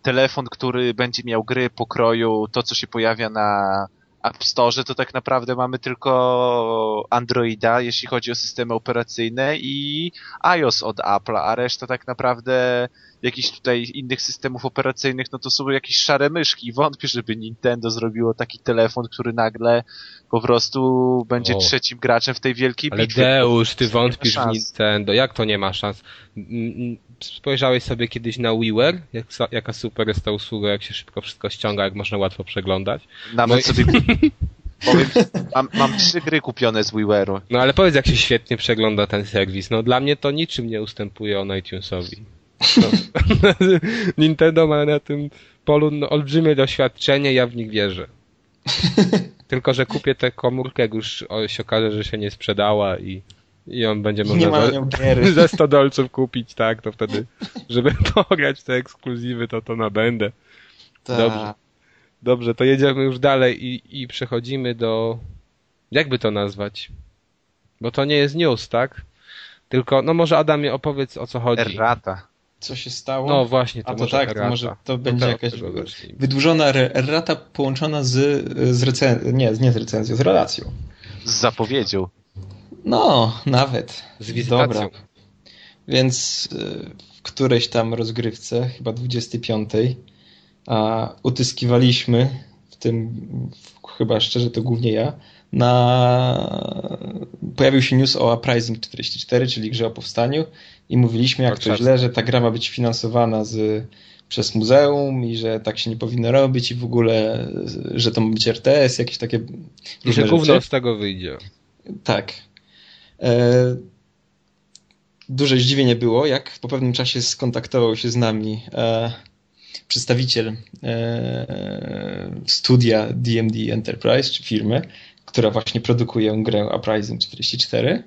telefon, który będzie miał gry pokroju, to co się pojawia na App Store, to tak naprawdę mamy tylko Androida, jeśli chodzi o systemy operacyjne i iOS od Apple'a, a reszta tak naprawdę jakichś tutaj innych systemów operacyjnych, no to są jakieś szare myszki. Wątpię, żeby Nintendo zrobiło taki telefon, który nagle po prostu będzie O. trzecim graczem w tej wielkiej Ale bitwie. Deusz, ty wątpisz w. Nintendo. Jak to nie ma szans? Spojrzałeś sobie kiedyś na WiiWare? Jak, jaka super jest ta usługa, jak się szybko wszystko ściąga, jak można łatwo przeglądać? Nawet No i- sobie [laughs] powiem, mam, mam trzy gry kupione z WiiWare'u. No ale powiedz, jak się świetnie przegląda ten serwis. No dla mnie to niczym nie ustępuje on iTunesowi. No. [laughs] Nintendo ma na tym polu no, olbrzymie doświadczenie, ja w nich wierzę. [laughs] Tylko, że kupię tę komórkę, jak już się okaże, że się nie sprzedała i, i on będzie Nie można za, nią giery. [laughs] za 100 dolców kupić, tak, to wtedy, żeby [laughs] pograć te ekskluzywy, to to nabędę. Ta. Dobrze. Dobrze, to jedziemy już dalej i, i przechodzimy do... Jakby to nazwać? Bo to nie jest news, tak? Tylko, no może Adamie opowiedz o co chodzi. Errata. Co się stało? No właśnie, to A to może tak, errata. to może to będzie to jakaś wydłużona errata połączona z, z recenzją, nie, nie z recenzją, z relacją. Z zapowiedzią. No, nawet. Z wizytacją. Dobra. Więc y, w którejś tam rozgrywce, chyba 25, a utyskiwaliśmy, w tym chyba szczerze to głównie ja, na pojawił się news o Uprising 44, czyli grze o powstaniu i mówiliśmy jak to Warszawskie. źle, że ta gra ma być finansowana z, przez muzeum i że tak się nie powinno robić i w ogóle, że to ma być RTS, jakieś takie I że gówno z tego wyjdzie. Tak. E, duże zdziwienie było, jak po pewnym czasie skontaktował się z nami e, przedstawiciel e, studia DMD Enterprise, czy firmy, która właśnie produkuje grę Uprising 44,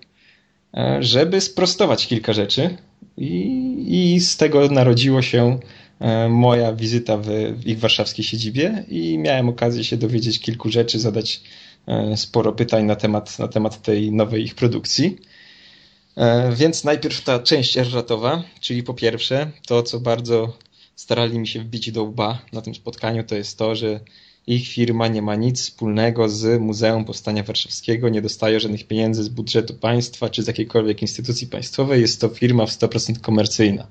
e, żeby sprostować kilka rzeczy i, i z tego narodziło się moja wizyta w, ich warszawskiej siedzibie i miałem okazję się dowiedzieć kilku rzeczy, zadać sporo pytań na temat, na temat tej nowej ich produkcji. E, Więc najpierw ta część erratowa, czyli po pierwsze to, co bardzo starali mi się wbić do łba na tym spotkaniu, to jest to, że ich firma nie ma nic wspólnego z Muzeum Powstania Warszawskiego, nie dostaje żadnych pieniędzy z budżetu państwa czy z jakiejkolwiek instytucji państwowej. Jest to firma w 100% komercyjna.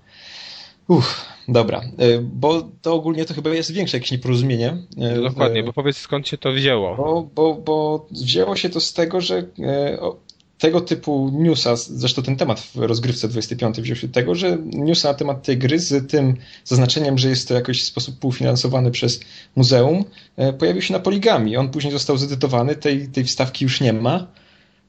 Uff, dobra, E, bo to ogólnie to chyba jest większe jakieś nieporozumienie. e, No dokładnie, w- bo powiedz skąd się to wzięło. bo, bo, bo wzięło się to z tego, że e, tego typu newsa, zresztą ten temat w rozgrywce 25 wziął się tego, że newsa na temat tej gry z tym zaznaczeniem, że jest to jakoś w sposób półfinansowany przez muzeum, e, pojawił się na poligami. On później został zedytowany, tej, tej wstawki już nie ma.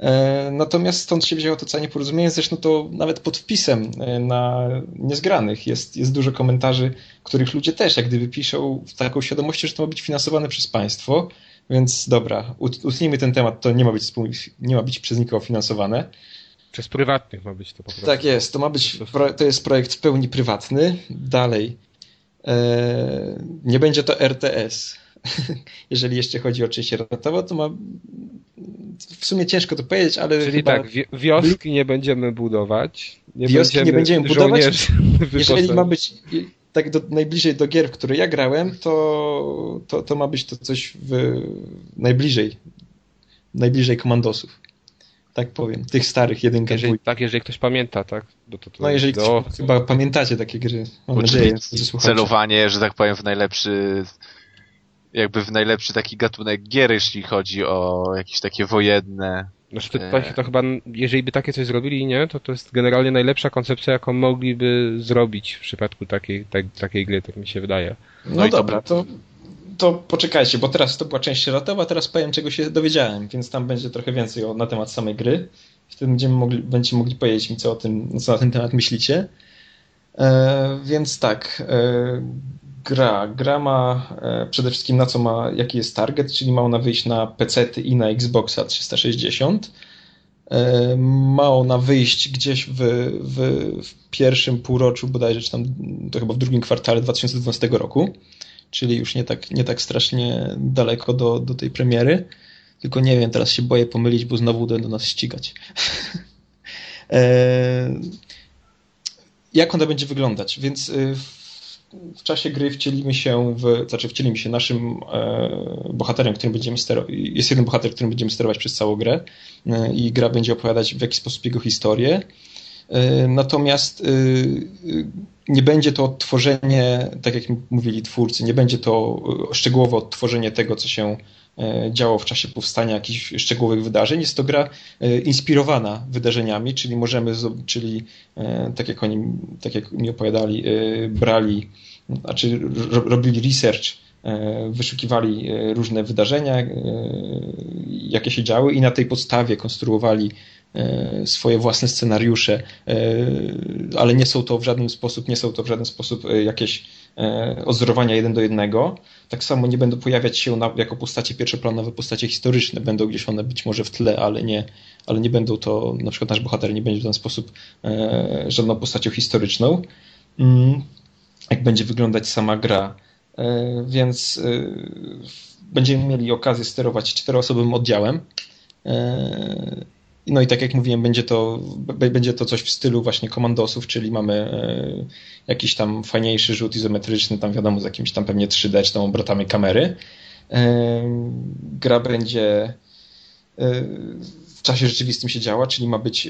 E, Natomiast stąd się wzięło to całe nieporozumienie. Zresztą to nawet pod wpisem e, na niezgranych jest, jest dużo komentarzy, których ludzie też jak gdyby piszą w taką świadomością, że to ma być finansowane przez państwo. Więc dobra, ut- utnijmy ten temat, to nie ma być, nie ma być przez nikogo finansowane. Przez prywatnych ma być to po prostu. Tak jest, to ma być, to jest projekt w pełni prywatny. Dalej, e, nie będzie to RTS. [laughs] Jeżeli jeszcze chodzi o część ratową, to ma w sumie ciężko to powiedzieć, ale Czyli chyba, tak, wi- wioski nie będziemy budować. Nie Wioski nie będziemy budować. [laughs] jeżeli ma być tak do, najbliżej do gier, w które ja grałem, to, to, to ma być to coś w, najbliżej, najbliżej komandosów. Tak powiem, tych starych jedynka, Jeżeli, dwójka. tak, jeżeli ktoś pamięta, tak? No, to, to No jeżeli do... ktoś, chyba pamiętacie takie gry, mam nadzieję, celowanie, że tak powiem, w najlepszy jakby w najlepszy taki gatunek gier, jeśli chodzi o jakieś takie wojenne. Znaczy to, Eee. to, to chyba, jeżeli by takie coś zrobili, nie, to to jest generalnie najlepsza koncepcja, jaką mogliby zrobić w przypadku takiej, tak, takiej gry, tak mi się wydaje. No, No dobra, to, to poczekajcie, bo teraz to była część ratowa, teraz powiem czego się dowiedziałem, więc tam będzie trochę więcej o, na temat samej gry. Wtedy będziemy mogli, będziecie mogli powiedzieć mi, co, o tym, co na ten temat myślicie. E, więc tak, e, gra. Gra ma e, przede wszystkim na co ma, jaki jest target, czyli ma ona wyjść na PC i na Xboxa 360. E, ma ona wyjść gdzieś w, w, w pierwszym półroczu, bodajże, czy tam to chyba w drugim kwartale 2012 roku, czyli już nie tak, nie tak strasznie daleko do, do tej premiery. Tylko nie wiem, teraz się boję pomylić, bo znowu będą nas ścigać. [laughs] e, jak ona będzie wyglądać? Więc w, w czasie gry wcielimy się w, znaczy wcielimy się naszym e, bohaterem, którym będziemy sterować. Jest jeden bohater, którym będziemy sterować przez całą grę e, i gra będzie opowiadać w jaki sposób jego historię. E, Natomiast y, y, nie będzie to odtworzenie, tak jak mówili twórcy, nie będzie to y, szczegółowe odtworzenie tego, co się e, działo w czasie powstania jakichś szczegółowych wydarzeń. Jest to gra e, inspirowana wydarzeniami, czyli możemy, czyli e, tak jak oni, tak jak mi opowiadali, e, brali, znaczy ro, robili research, e, wyszukiwali e, różne wydarzenia, e, jakie się działy i na tej podstawie konstruowali e, swoje własne scenariusze, e, ale nie są to w żaden sposób, nie są to w żaden sposób e, jakieś e, odzorowania jeden do jednego. Tak samo nie będą pojawiać się na, jako postacie pierwszoplanowe, postacie historyczne. Będą gdzieś one być może w tle, ale nie, ale nie będą to, na przykład nasz bohater nie będzie w ten sposób e, żadną postacią historyczną. Mm, jak będzie wyglądać sama gra? więc będziemy mieli okazję sterować czteroosobowym oddziałem. No i tak jak mówiłem, będzie to, będzie to coś w stylu właśnie komandosów, czyli mamy jakiś tam fajniejszy rzut izometryczny, tam wiadomo, z jakimś tam pewnie 3D, czy tam obrotami kamery. Gra będzie w czasie rzeczywistym się działa, czyli ma być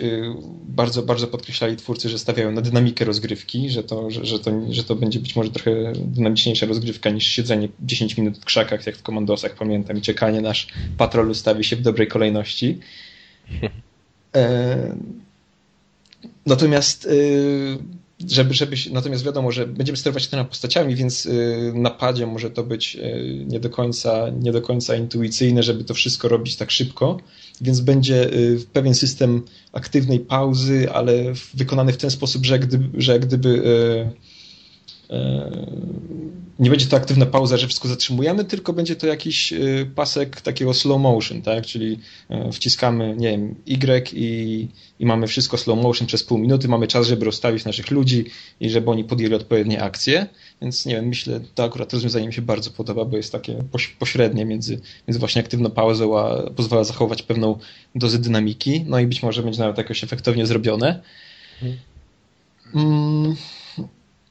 bardzo, bardzo podkreślali twórcy, że stawiają na dynamikę rozgrywki, że to, że, że, to, że to będzie być może trochę dynamiczniejsza rozgrywka niż siedzenie 10 minut w krzakach, jak w komandosach, pamiętam, i czekanie, nasz patrol ustawi się w dobrej kolejności. [laughs] Natomiast żeby, żeby, natomiast wiadomo, że będziemy sterować tymi postaciami, więc y, na padzie może to być nie do, końca, nie do końca intuicyjne, żeby to wszystko robić tak szybko, więc będzie pewien system aktywnej pauzy, ale wykonany w ten sposób, że, gdyby, że gdyby nie będzie to aktywna pauza, że wszystko zatrzymujemy, tylko będzie to jakiś y, pasek takiego slow motion, tak? Czyli y, wciskamy, nie wiem, Y i, i mamy wszystko slow motion przez pół minuty, mamy czas, żeby rozstawić naszych ludzi i żeby oni podjęli odpowiednie akcje, więc nie wiem, myślę, to akurat rozwiązanie mi się bardzo podoba, bo jest takie pośrednie między, między właśnie aktywną pauzą, a pozwala zachować pewną dozę dynamiki, no i być może będzie nawet jakoś efektownie zrobione. Mhm.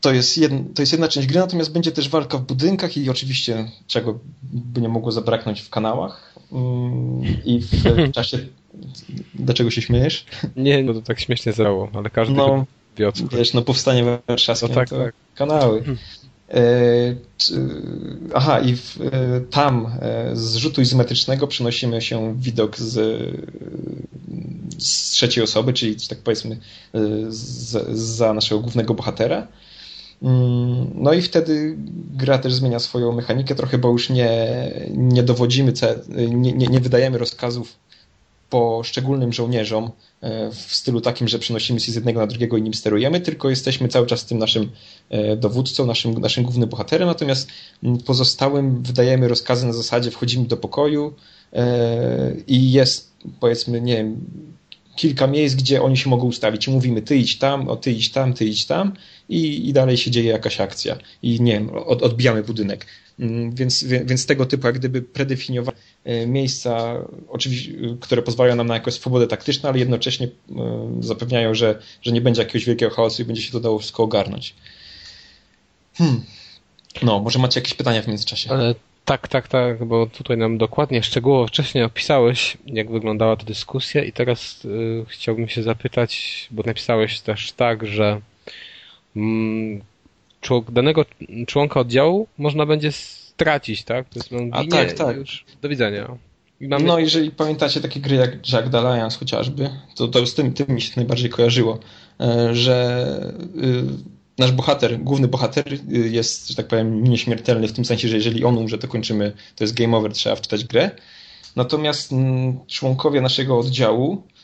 To jest, jedna, to jest jedna część gry, natomiast będzie też walka w budynkach i oczywiście czego by nie mogło zabraknąć w kanałach mm, i w [laughs] czasie... Dlaczego się śmiejesz? Nie, no to tak śmiesznie zerało, ale każdy no, co Wiesz, no powstanie warszawskie, no tak, tak. kanały. Hmm. E, aha, i w, e, tam e, z rzutu izometrycznego przenosimy się widok z, z trzeciej osoby, czyli tak powiedzmy z, za naszego głównego bohatera. Mm, no i wtedy gra też zmienia swoją mechanikę trochę, bo już nie, nie dowodzimy, nie, nie, nie wydajemy rozkazów poszczególnym żołnierzom e, w stylu takim, że przenosimy się z jednego na drugiego i nim sterujemy, tylko jesteśmy cały czas tym naszym e, dowódcą, naszym, naszym głównym bohaterem, natomiast pozostałym wydajemy rozkazy na zasadzie wchodzimy do pokoju e, i jest powiedzmy, nie wiem, kilka miejsc, gdzie oni się mogą ustawić. I mówimy ty idź tam, o ty idź tam, ty idź tam i, i dalej się dzieje jakaś akcja i nie wiem, od, odbijamy budynek. Mm, więc, więc tego typu jak gdyby predefiniowane miejsca, oczywiście, które pozwalają nam na jakąś swobodę taktyczną, ale jednocześnie e, zapewniają, że, że nie będzie jakiegoś wielkiego chaosu i będzie się to dało wszystko ogarnąć. Hmm. No, może macie jakieś pytania w międzyczasie? Ale tak, tak, tak, bo tutaj nam dokładnie, szczegółowo wcześniej opisałeś, jak wyglądała ta dyskusja i teraz y, chciałbym się zapytać, bo napisałeś też tak, że danego członka oddziału można będzie stracić, tak? To jest, no, A tak, tak. Już, do widzenia. Mamy... No, jeżeli pamiętacie takie gry jak Jack Dalliance chociażby, to, to z tym, tym mi się najbardziej kojarzyło, e, że y, nasz bohater, główny bohater y, jest, że tak powiem, nieśmiertelny w tym sensie, że jeżeli on umrze, to kończymy, to jest game over, trzeba wczytać grę. Natomiast mm, członkowie naszego oddziału, e,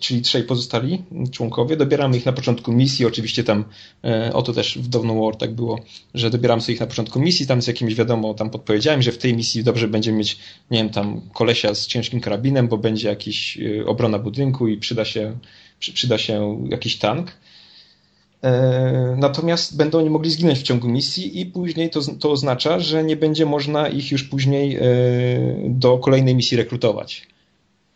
czyli trzej pozostali członkowie, dobieramy ich na początku misji, oczywiście tam, e, o to też w Dawn War tak było, że dobieramy sobie ich na początku misji, tam z jakimiś wiadomo, tam podpowiedziałem, że w tej misji dobrze będziemy mieć, nie wiem, tam kolesia z ciężkim karabinem, bo będzie jakiś y, obrona budynku i przyda się, przyda się jakiś tank. E, natomiast będą oni mogli zginąć w ciągu misji i później to, to oznacza, że nie będzie można ich już później e, do kolejnej misji rekrutować.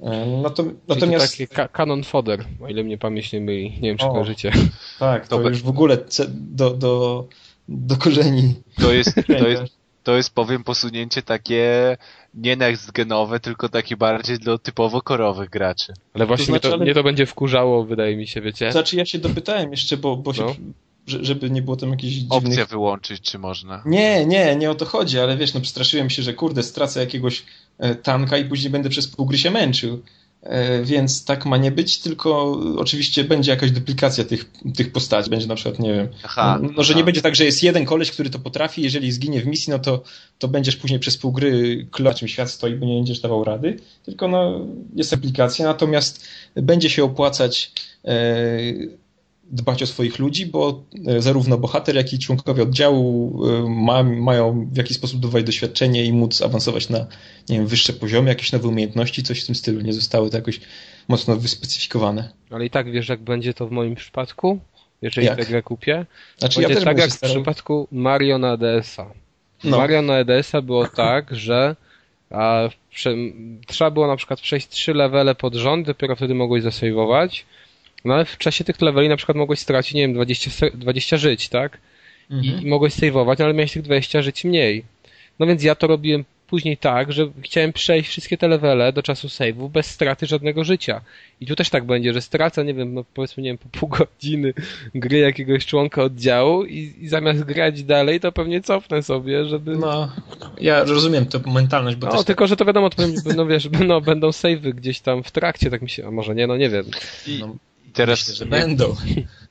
E, natomiast... Czyli to taki kanon fodder, o ile mnie pamięć nie myli. Nie wiem, czy kojarzycie. Tak, to, to już w ogóle do, do, do korzeni. To jest, to jest, to jest powiem posunięcie takie nie next genowe, tylko takie bardziej dla typowo korowych graczy. Ale właśnie to znaczy, mnie, to, ale... mnie to będzie wkurzało, wydaje mi się, wiecie? Znaczy ja się dopytałem jeszcze, bo, bo się, no. Żeby nie było tam jakichś dziwnych... Opcję wyłączyć, czy można? Nie, nie, nie o to chodzi, ale wiesz, no przestraszyłem się, że kurde, stracę jakiegoś e, tanka i później będę przez pół gry się męczył. E, więc tak ma nie być, tylko oczywiście będzie jakaś duplikacja tych, tych postaci. Będzie na przykład, nie wiem, aha, no, no że nie będzie tak, że jest jeden koleś, który to potrafi, jeżeli zginie w misji, no to, to będziesz później przez pół gry kloć, czym świat stoi, bo nie będziesz dawał rady, tylko no, jest aplikacja, natomiast będzie się opłacać e, dbać o swoich ludzi, bo e, zarówno bohater, jak i członkowie oddziału e, ma, mają w jakiś sposób dodawać doświadczenie i móc awansować na nie wiem, wyższe poziomy, jakieś nowe umiejętności, coś w tym stylu. Nie zostały to jakoś mocno wyspecyfikowane. Ale i tak wiesz, jak będzie to w moim przypadku, jeżeli jak? tę grę kupię? Znaczy, ja też tak jak w przypadku Mario na DS-a. No. Mario na EDS-a było [clears throat] tak, że a, prze, trzeba było na przykład przejść trzy levele pod rząd, dopiero wtedy mogłeś zasejwować. No ale w czasie tych leveli na przykład mogłeś stracić, nie wiem, 20, 20 żyć, tak? Mhm. I, I mogłeś sejwować, ale miałeś tych 20 żyć mniej. No więc ja to robiłem później tak, że chciałem przejść wszystkie te levele do czasu save'u bez straty żadnego życia. I tu też tak będzie, że stracę, nie wiem, no powiedzmy, nie wiem, po pół [laughs] godziny gry jakiegoś członka oddziału i, i zamiast grać dalej, to pewnie cofnę sobie, żeby... No, ja rozumiem tę mentalność, bo No, też... tylko, że to wiadomo, to, no wiesz, [laughs] no, będą save'y gdzieś tam w trakcie, tak mi się, a może nie, no nie wiem. I, no, teraz... Myślę, że będą.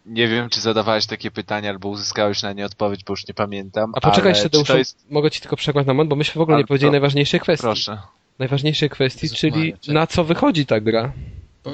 Nie wiem, czy zadawałeś takie pytania, albo uzyskałeś na nie odpowiedź, bo już nie pamiętam. A poczekaj jeszcze, Deuszu, jest... mogę ci tylko przerwać na moment, bo myśmy w ogóle nie powiedzieli to... najważniejszej kwestii. Proszę. Najważniejszej kwestii, Jezus czyli Maria, na co wychodzi ta gra.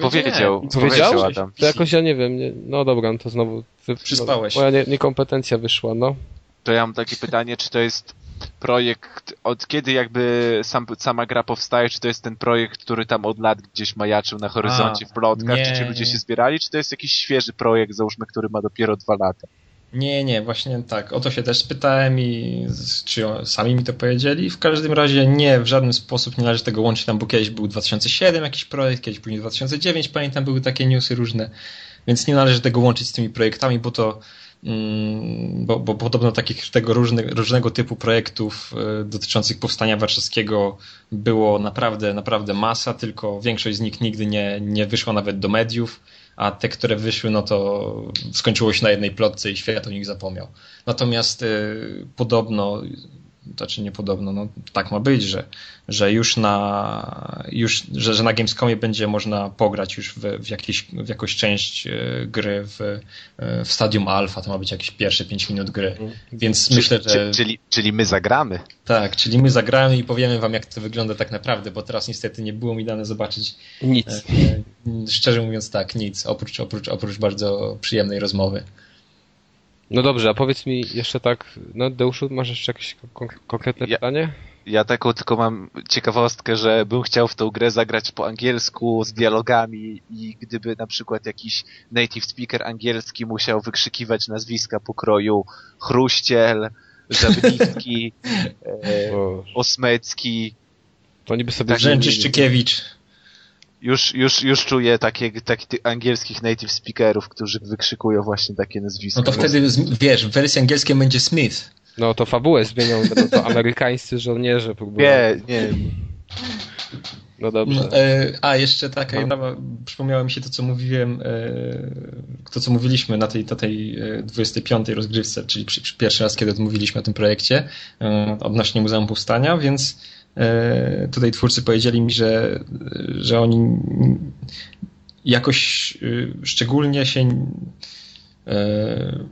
Powiedział. Powiedział? Adam. To jakoś ja nie wiem. Nie... No dobra, no to znowu... Przyspałeś. Moja nie, niekompetencja wyszła, no. To ja mam takie pytanie, czy to jest projekt, od kiedy jakby sam, sama gra powstaje, czy to jest ten projekt, który tam od lat gdzieś majaczył na horyzoncie A, w plotkach, nie, czy ci ludzie nie. się zbierali, czy to jest jakiś świeży projekt, załóżmy, który ma dopiero dwa lata? Nie, nie, właśnie tak. O to się też spytałem i czy sami mi to powiedzieli. W każdym razie nie, w żaden sposób nie należy tego łączyć. Tam bo kiedyś był 2007 jakiś projekt, kiedyś później 2009, pamiętam, były takie newsy różne. Więc nie należy tego łączyć z tymi projektami, bo to bo, bo podobno takich tego różne, różnego typu projektów e, dotyczących powstania warszawskiego było naprawdę, naprawdę masa, tylko większość z nich nigdy nie, nie wyszła nawet do mediów, a te, które wyszły, no to skończyło się na jednej plotce i świat o nich zapomniał. Natomiast e, podobno znaczy niepodobno, no tak ma być, że, że już na już, że, że na Gamescomie będzie można pograć już w, w, jakieś, w jakąś część e, gry w, e, w stadium alfa, to ma być jakieś pierwsze 5 minut gry, więc czyli, myślę, że... Czyli, czyli my zagramy. Tak, czyli my zagramy i powiemy wam jak to wygląda tak naprawdę, bo teraz niestety nie było mi dane zobaczyć nic. E, szczerze mówiąc tak, nic, oprócz, oprócz, oprócz bardzo przyjemnej rozmowy. No dobrze, a powiedz mi jeszcze tak, no Deuszu, masz jeszcze jakieś konkretne ja, pytanie? Ja taką tylko mam ciekawostkę, że bym chciał w tą grę zagrać po angielsku z dialogami i gdyby na przykład jakiś native speaker angielski musiał wykrzykiwać nazwiska pokroju Chruściel, Żabnicki, [laughs] e, Osmecki. To niby sobie... Tak, Rzęczyszczykiewicz już, już, już czuję takie, takich angielskich native speakerów, którzy wykrzykują właśnie takie nazwiska. No to wtedy, wiesz, w wersji angielskiej będzie Smith. No to fabułę zmienią, będą to amerykańscy żołnierze próbują. Nie, nie. No dobrze. No, e, a, jeszcze taka no. przypomniało mi się to, co mówiłem, e, to, co mówiliśmy na tej, na tej 25. E, rozgrywce, czyli przy, przy pierwszy raz, kiedy mówiliśmy o tym projekcie odnośnie Muzeum Powstania, więc tutaj twórcy powiedzieli mi, że, że oni jakoś y, szczególnie się e,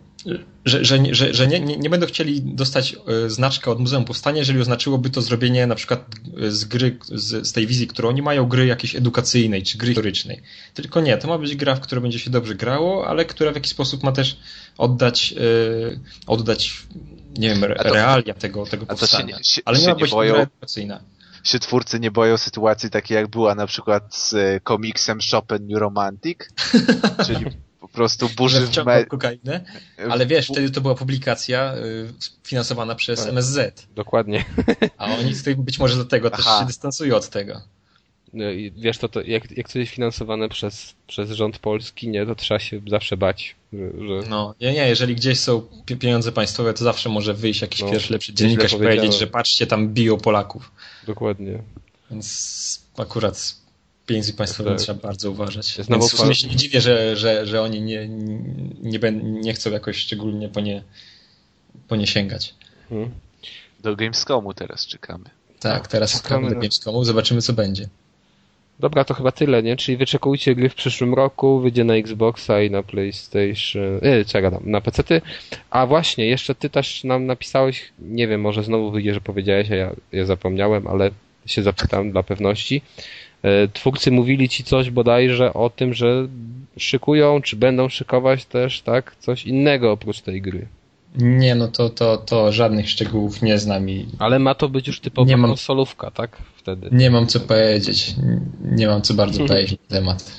że, że, że, że nie, nie, nie, będą chcieli dostać e, znaczka od Muzeum Powstania, jeżeli oznaczyłoby to zrobienie na przykład z gry, z, z, tej wizji, którą oni mają, gry jakiejś edukacyjnej czy gry historycznej. Tylko nie, to ma być gra, w której będzie się dobrze grało, ale która w jakiś sposób ma też oddać, oddać nie wiem, to, realia tego, tego powstania. Się, się, Ale nie ma być boją. Się twórcy nie boją sytuacji takiej, jak była na przykład z e, komiksem Chopin New Romantic, [laughs] czyli po prostu burzy w me... kokainę, ale wiesz, wtedy to była publikacja y, finansowana przez tak. MSZ. Dokładnie. A oni być może dlatego Aha. też się dystansują od tego. No wiesz, to, to jak, jak coś jest finansowane przez, przez rząd polski, nie, to trzeba się zawsze bać. Że... No, nie, nie, jeżeli gdzieś są pieniądze państwowe, to zawsze może wyjść jakiś no, pierwszy lepszy dziennikarz i powiedzieć, że patrzcie, tam biją Polaków. Dokładnie. Więc akurat pieniędzy państwowych tak. trzeba bardzo uważać. Więc w sumie się nie dziwię, że, że, że oni nie, nie, nie chcą jakoś szczególnie po nie, po nie sięgać. Hmm. Do Gamescomu teraz czekamy. Tak, teraz czekamy do Gamescomu, zobaczymy co będzie. Dobra, to chyba tyle, nie? Czyli wyczekujcie gry w przyszłym roku, wyjdzie na Xboxa i na PlayStation, yy, czego tam, na PC-ty. A właśnie, jeszcze ty też nam napisałeś, nie wiem, może znowu wyjdzie, że powiedziałeś, a ja, ja zapomniałem, ale się zapytam dla pewności. E, twórcy mówili ci coś bodajże o tym, że szykują, czy będą szykować też, tak, coś innego oprócz tej gry. Nie, no to, to, to żadnych szczegółów nie znam i... Ale ma to być już typowa nie mam, konsolówka, tak? Wtedy. Nie mam co powiedzieć. Nie mam co bardzo powiedzieć na temat.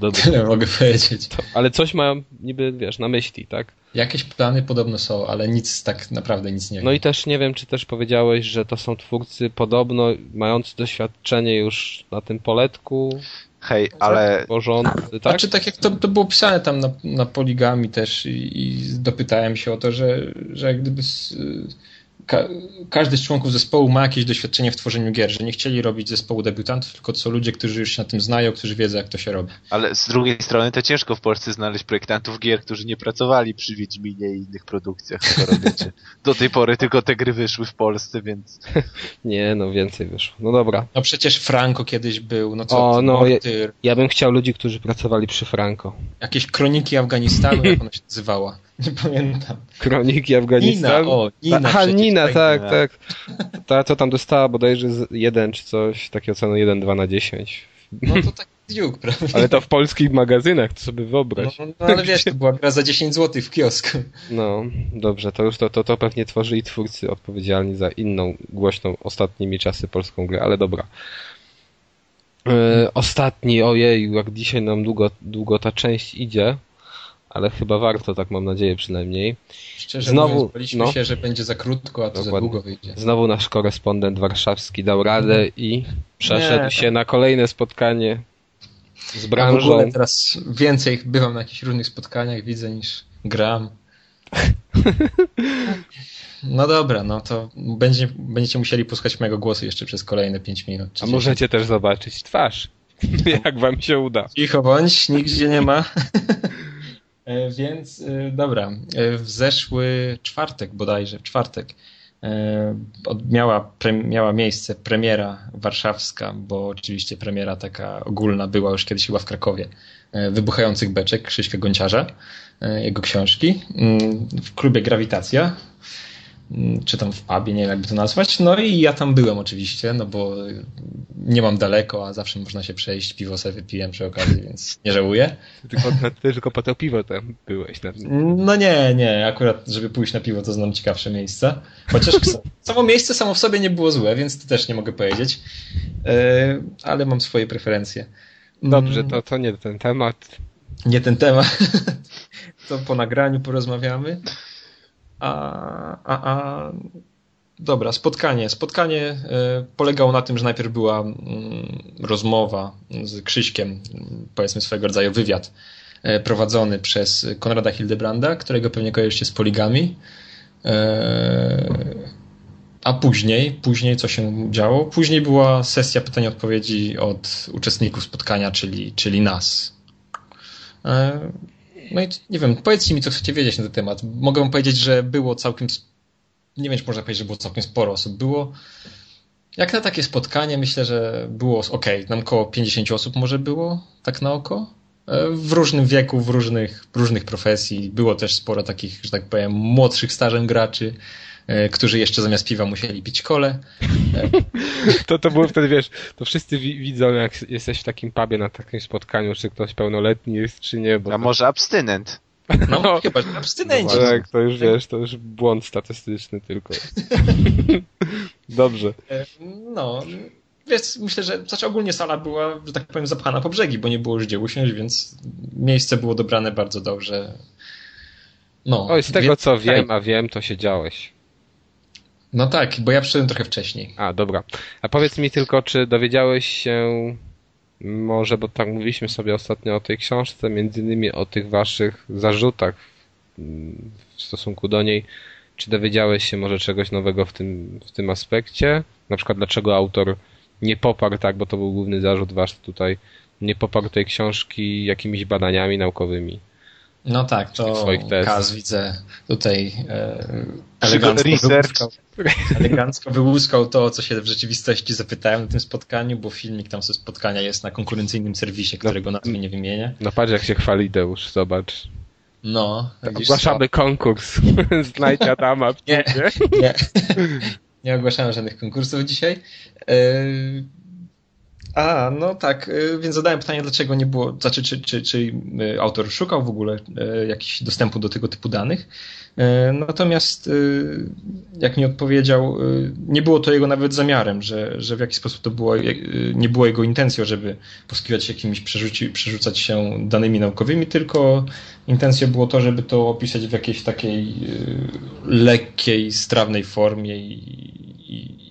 Dobrze. [laughs] Tyle mogę powiedzieć. To, ale coś mają niby, wiesz, na myśli, tak? Jakieś plany podobno są, ale nic tak naprawdę nic nie wiem. No i też nie wiem, czy też powiedziałeś, że to są twórcy podobno mający doświadczenie już na tym poletku. Hej, ale... Porządny, tak? Znaczy tak jak to, to było pisane tam na, na poligami też i, i dopytałem się o to, że, że jak gdyby z, ka każdy z członków zespołu ma jakieś doświadczenie w tworzeniu gier, że nie chcieli robić zespołu debiutantów, tylko są ludzie, którzy już się na tym znają, którzy wiedzą, jak to się robi. Ale z drugiej strony to ciężko w Polsce znaleźć projektantów gier, którzy nie pracowali przy Wiedźminie i innych produkcjach, skoro wiecie. [laughs] Do tej pory tylko te gry wyszły w Polsce, więc... [laughs] Nie, no więcej wyszło. No dobra. No przecież Franco kiedyś był, no co, O, no, Mortyr, Ja bym chciał ludzi, którzy pracowali przy Franco. jakieś kroniki Afganistanu, jak ona się [laughs] nazywała. Nie pamiętam. Kroniki Afganistanu. Nina, o, Nina Aha, Nina, tak, tak, Nina. tak. Ta, co tam dostała bodajże z 1 czy coś, takie oceny 1, 2 na 10. No to tak Duke, prawda? Ale to w polskich magazynach, to sobie No, wyobraź. no ale wiesz, to była gra za 10 zł w kiosku. No, dobrze, to już to, to, to pewnie tworzyli twórcy odpowiedzialni za inną, głośną ostatnimi czasy polską grę, ale dobra. E, ostatni, ojej, jak dzisiaj nam długo, długo ta część idzie, ale chyba warto, tak mam nadzieję przynajmniej. Szczerze Znowu, mówiąc, baliśmy no. się, że będzie za krótko, a to za Dokładnie. długo wyjdzie. Znowu nasz korespondent warszawski dał radę i przeszedł Nie. się na kolejne spotkanie z branżą. ogóle teraz więcej bywam na jakichś różnych spotkaniach, widzę niż gram. [laughs] No dobra, no to będzie, będziecie musieli posłuchać mojego głosu jeszcze przez kolejne 5 minut. A 10. możecie też zobaczyć twarz, [laughs] jak wam się uda. Cicho bądź, nigdzie nie ma. [laughs] E, Więc e, dobra, E, w zeszły czwartek bodajże, czwartek miała, pre, miała miejsce premiera warszawska, bo oczywiście premiera taka ogólna była już kiedyś chyba w Krakowie, Wybuchających Beczek Krzyśka Gonciarza, jego książki, mm, w klubie Grawitacja, czy tam w pubie, nie wiem jakby to nazwać. No i ja tam byłem oczywiście, no bo nie mam daleko, a zawsze można się przejść, piwo sobie wypiłem przy okazji, więc nie żałuję. Tylko, na, tylko po to piwo tam byłeś. Na, No nie, nie, akurat żeby pójść na piwo to znam ciekawsze miejsca. Chociaż [laughs] samo miejsce samo w sobie nie było złe, więc to też nie mogę powiedzieć. E, Ale mam swoje preferencje. Dobrze, Mm, to, to nie ten temat. Nie ten temat. [laughs] To po nagraniu porozmawiamy. A, a, a dobra, spotkanie. Spotkanie e, polegało na tym, że najpierw była mm, rozmowa z Krzyśkiem, powiedzmy swego rodzaju wywiad e, prowadzony przez Konrada Hildebranda, którego pewnie kojarzycie z poligami. E, A później, później co się działo? Później była sesja pytań i odpowiedzi od uczestników spotkania, czyli, czyli nas. No i nie wiem, powiedzcie mi, co chcecie wiedzieć na ten temat. Mogę wam powiedzieć, że było całkiem. Nie wiem, czy można powiedzieć, że było całkiem sporo osób. Było. Jak na takie spotkanie, myślę, że było ok. Nam około 50 osób może było, tak na oko. E, W różnym wieku, w różnych, różnych profesji. Było też sporo takich, że tak powiem, młodszych stażem graczy, którzy jeszcze zamiast piwa musieli pić kole. [laughs] To, to było wtedy, wiesz, to wszyscy wi- widzą, jak jesteś w takim pubie na takim spotkaniu, czy ktoś pełnoletni jest, czy nie. Bo A to, może abstynent? No, No. chyba, że abstynenci. tak, to już wiesz, to już błąd statystyczny tylko. [laughs] Dobrze. E, No, więc myślę, że znaczy ogólnie sala była, że tak powiem, zapchana po brzegi, bo nie było już gdzie usiąść, więc miejsce było dobrane bardzo dobrze. No, Oj, z tego więc- co wiem, a wiem, to siedziałeś. No tak, bo ja przyszedłem trochę wcześniej. A, dobra. A powiedz mi tylko, czy dowiedziałeś się, może, bo tak mówiliśmy sobie ostatnio o tej książce, między innymi o tych waszych zarzutach mm, w stosunku do niej, czy dowiedziałeś się może czegoś nowego w tym, w tym aspekcie? Na przykład dlaczego autor nie poparł, tak, bo to był główny zarzut wasz tutaj, nie poparł tej książki jakimiś badaniami naukowymi. No tak, to. Kaz widzę tutaj e, elegancko Research. Elegancko wyłuskał to, co się w rzeczywistości zapytałem na tym spotkaniu, bo filmik tam ze spotkania jest na konkurencyjnym serwisie, którego nazwy nie wymienię. No patrz jak się chwali Deusz, zobacz. No, Ogłaszamy konkurs. [laughs] Znajdź Adama w Nie. Nie. Nie ogłaszałem żadnych konkursów dzisiaj. Yy, A, no tak, y, więc zadałem pytanie, dlaczego nie było, znaczy, czy, czy, czy y, autor szukał w ogóle y, jakichś dostępu do tego typu danych. Natomiast, jak mi odpowiedział, nie było to jego nawet zamiarem, że, że w jakiś sposób to było, nie było jego intencją, żeby posługiwać się jakimiś, przerzuci, przerzucać się danymi naukowymi, tylko intencją było to, żeby to opisać w jakiejś takiej lekkiej, strawnej formie i, i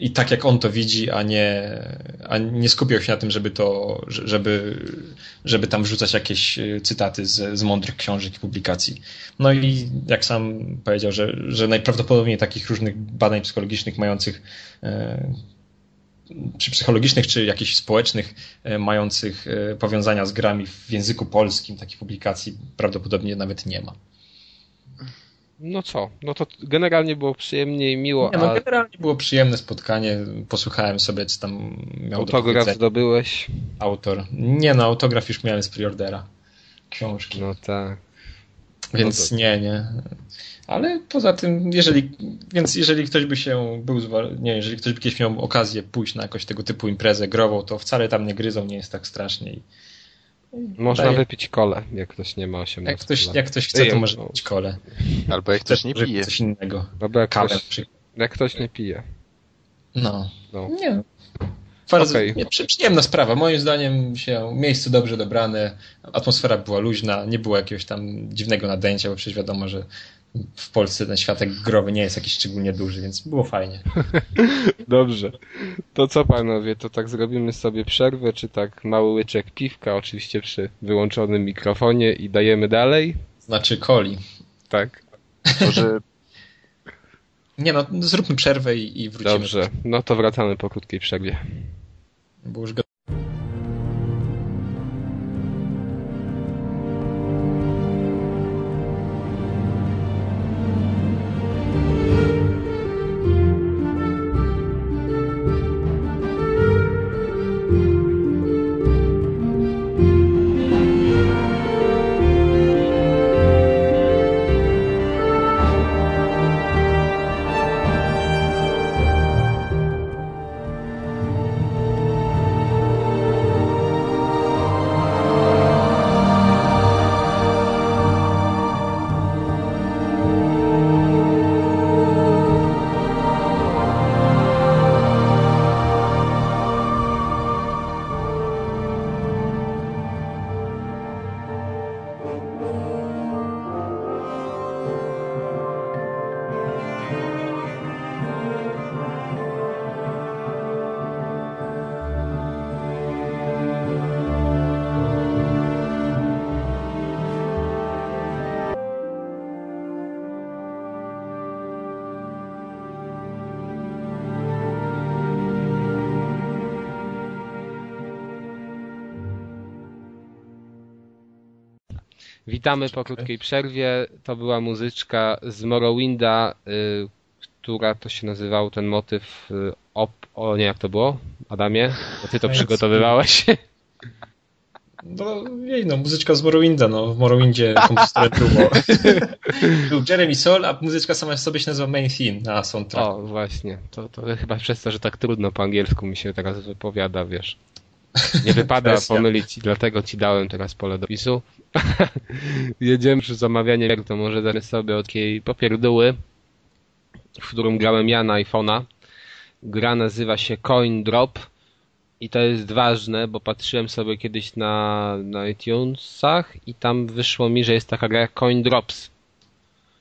i tak jak on to widzi, a nie, a nie skupiał się na tym, żeby to, żeby, żeby tam wrzucać jakieś e, cytaty z, z mądrych książek i publikacji. No i jak sam powiedział, że, że najprawdopodobniej takich różnych badań psychologicznych mających e, czy psychologicznych, czy jakichś społecznych, e, mających powiązania z grami w języku polskim, takich publikacji prawdopodobnie nawet nie ma. No co, no to generalnie było przyjemnie i miło. Nie, no generalnie było przyjemne spotkanie. Posłuchałem sobie, co tam miał Autograf do zdobyłeś? Autor. Nie no, autograf już miałem z preordera. Książki. No tak. Więc no nie, nie. Ale poza tym, jeżeli, więc jeżeli ktoś by się był, nie, jeżeli ktoś by kiedyś miał okazję pójść na jakąś tego typu imprezę grową, to wcale tam nie gryzą, nie jest tak strasznie. I można Daję. wypić kole, jak ktoś nie ma 18 jak ktoś, lat. Jak ktoś chce, to może no. pić kole. Albo jak ktoś nie pije. Coś innego. Albo jak, ktoś, jak ktoś nie pije. No. no. Nie. Bardzo okay. nie, przyjemna sprawa. Moim zdaniem się miejsce dobrze dobrane, atmosfera była luźna, nie było jakiegoś tam dziwnego nadęcia, bo przecież wiadomo, że w Polsce ten światek growy nie jest jakiś szczególnie duży, więc było fajnie. [laughs] Dobrze. To co panowie, to tak zrobimy sobie przerwę, czy tak mały łyczek piwka, oczywiście przy wyłączonym mikrofonie i dajemy dalej? Znaczy coli. Tak. [laughs] Może... Nie no, zróbmy przerwę i, i wrócimy. Dobrze, no to wracamy po krótkiej przerwie. Bo już Witamy po krótkiej przerwie. To była muzyczka z Morrowinda, y, która to się nazywał ten motyw y, op... O nie, jak to było? Adamie? Bo ty to przygotowywałeś. No, jej, no, muzyczka z Morrowinda, no, w Morrowindzie kompozytorem było. [laughs] był Jeremy Soul, a muzyczka sama w sobie się nazywa Main Theme na soundtrack. O, właśnie, to, to chyba przez to, że tak trudno po angielsku mi się teraz wypowiada, wiesz. Nie wypada pomylić, dlatego ci dałem teraz pole dopisu. [laughs] Jedziemy przy zamawianie gier, to może damy sobie od takiej popierdóły, w którym grałem ja na iPhone'a. Gra nazywa się Coin Drop i to jest ważne, bo patrzyłem sobie kiedyś na, na iTunesach i tam wyszło mi, że jest taka gra jak Coin Drops.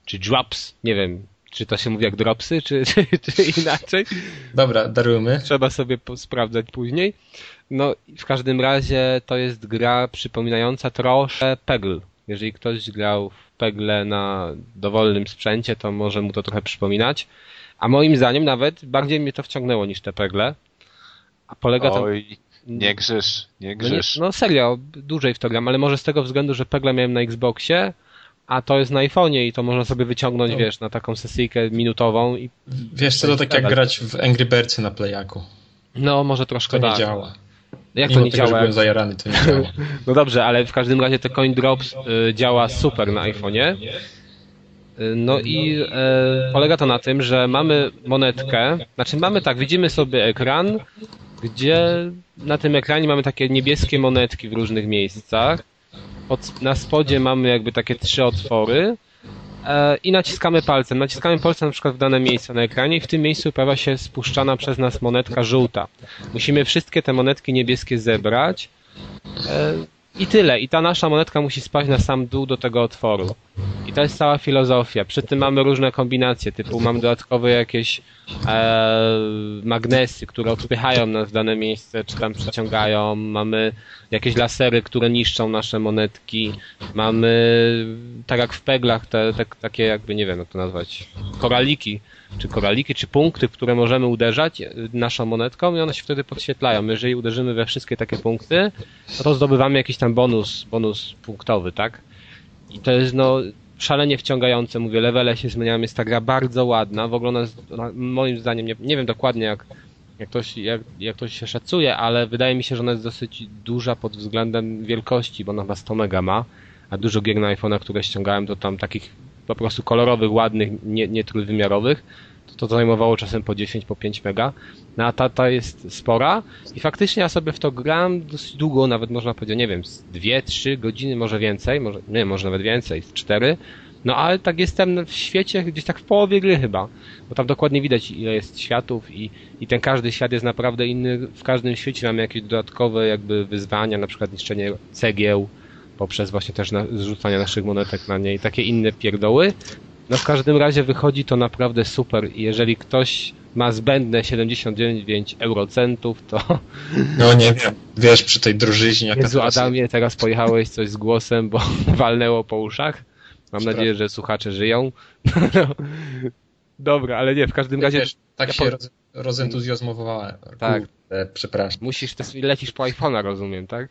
Czy Drops, nie wiem, czy to się mówi jak dropsy, czy, [laughs] czy, czy inaczej? Dobra, darujmy. Trzeba sobie sprawdzać później. No, w każdym razie to jest gra przypominająca troszkę Peggle. Jeżeli ktoś grał w Pegle na dowolnym sprzęcie, to może mu to trochę przypominać. A moim zdaniem nawet bardziej mnie to wciągnęło niż te Pegle. A polega to... Oj, nie grzysz, nie grzysz. No, nie, no serio, dłużej w to gram, ale może z tego względu, że Pegle miałem na Xboxie, a to jest na iPhone'ie i to można sobie wyciągnąć, no. wiesz, na taką sesyjkę minutową. i Wiesz co, to tak jak grać w Angry Birdsy na Playaku. No, może troszkę to nie tak. działa. Jak Mimo to nie tego, działa? byłem zajarany, to nie działa. no dobrze, ale w każdym razie te Coin Drops y, działa super na iPhone'ie. Y, no i y, polega to na tym, że mamy monetkę, znaczy mamy tak, widzimy sobie ekran gdzie na tym ekranie mamy takie niebieskie monetki w różnych miejscach. Pod, na spodzie mamy jakby takie trzy otwory e, i naciskamy palcem. Naciskamy palcem na przykład w dane miejsce na ekranie i w tym miejscu pojawia się spuszczana przez nas monetka żółta. Musimy wszystkie te monetki niebieskie zebrać e, i tyle. I ta nasza monetka musi spaść na sam dół do tego otworu. I to jest cała filozofia. Przy tym mamy różne kombinacje, typu mamy dodatkowe jakieś e, magnesy, które odpychają nas w dane miejsce, czy tam przyciągają. Mamy jakieś lasery, które niszczą nasze monetki. Mamy, tak jak w peglach, te, te takie jakby, nie wiem jak to nazwać, koraliki, czy koraliki, czy punkty, które możemy uderzać e, naszą monetką i one się wtedy podświetlają. Jeżeli uderzymy we wszystkie takie punkty, to zdobywamy jakiś tam bonus, bonus punktowy, tak? I to jest no szalenie wciągające, mówię, levele się zmieniają, jest ta gra bardzo ładna, w ogóle ona jest, moim zdaniem, nie, nie wiem dokładnie jak, jak, to się, jak, jak to się szacuje, ale wydaje mi się, że ona jest dosyć duża pod względem wielkości, bo ona chyba 100 mega ma, a dużo gier na iPhone'a, które ściągałem, to tam takich po prostu kolorowych, ładnych, nie, nie trójwymiarowych, to, zajmowało czasem po 10, po 5 mega. No a ta, ta jest spora i faktycznie ja sobie w to gram dosyć długo, nawet można powiedzieć, nie wiem, z 2-3 godziny, może więcej, może, nie, może nawet więcej, z 4. No ale tak jestem w świecie gdzieś tak w połowie gry chyba, bo tam dokładnie widać ile jest światów i, i ten każdy świat jest naprawdę inny. W każdym świecie mamy jakieś dodatkowe jakby wyzwania, na przykład niszczenie cegieł, poprzez właśnie też na, zrzucanie naszych monetek na nie i takie inne pierdoły. No w każdym razie wychodzi to naprawdę super i jeżeli ktoś ma zbędne 79 eurocentów, to... No nie wiem, wiesz, przy tej drożyźnie... Jezu Adamie, teraz pojechałeś coś z głosem, bo [laughs] walnęło po uszach. Mam nadzieję, że słuchacze żyją. [laughs] Dobra, ale nie, w każdym razie... Wiesz, tak ja się po... rozentuzjazmowałem. Tak. Kurde, przepraszam. Musisz, lecisz po iPhone'a, rozumiem, tak?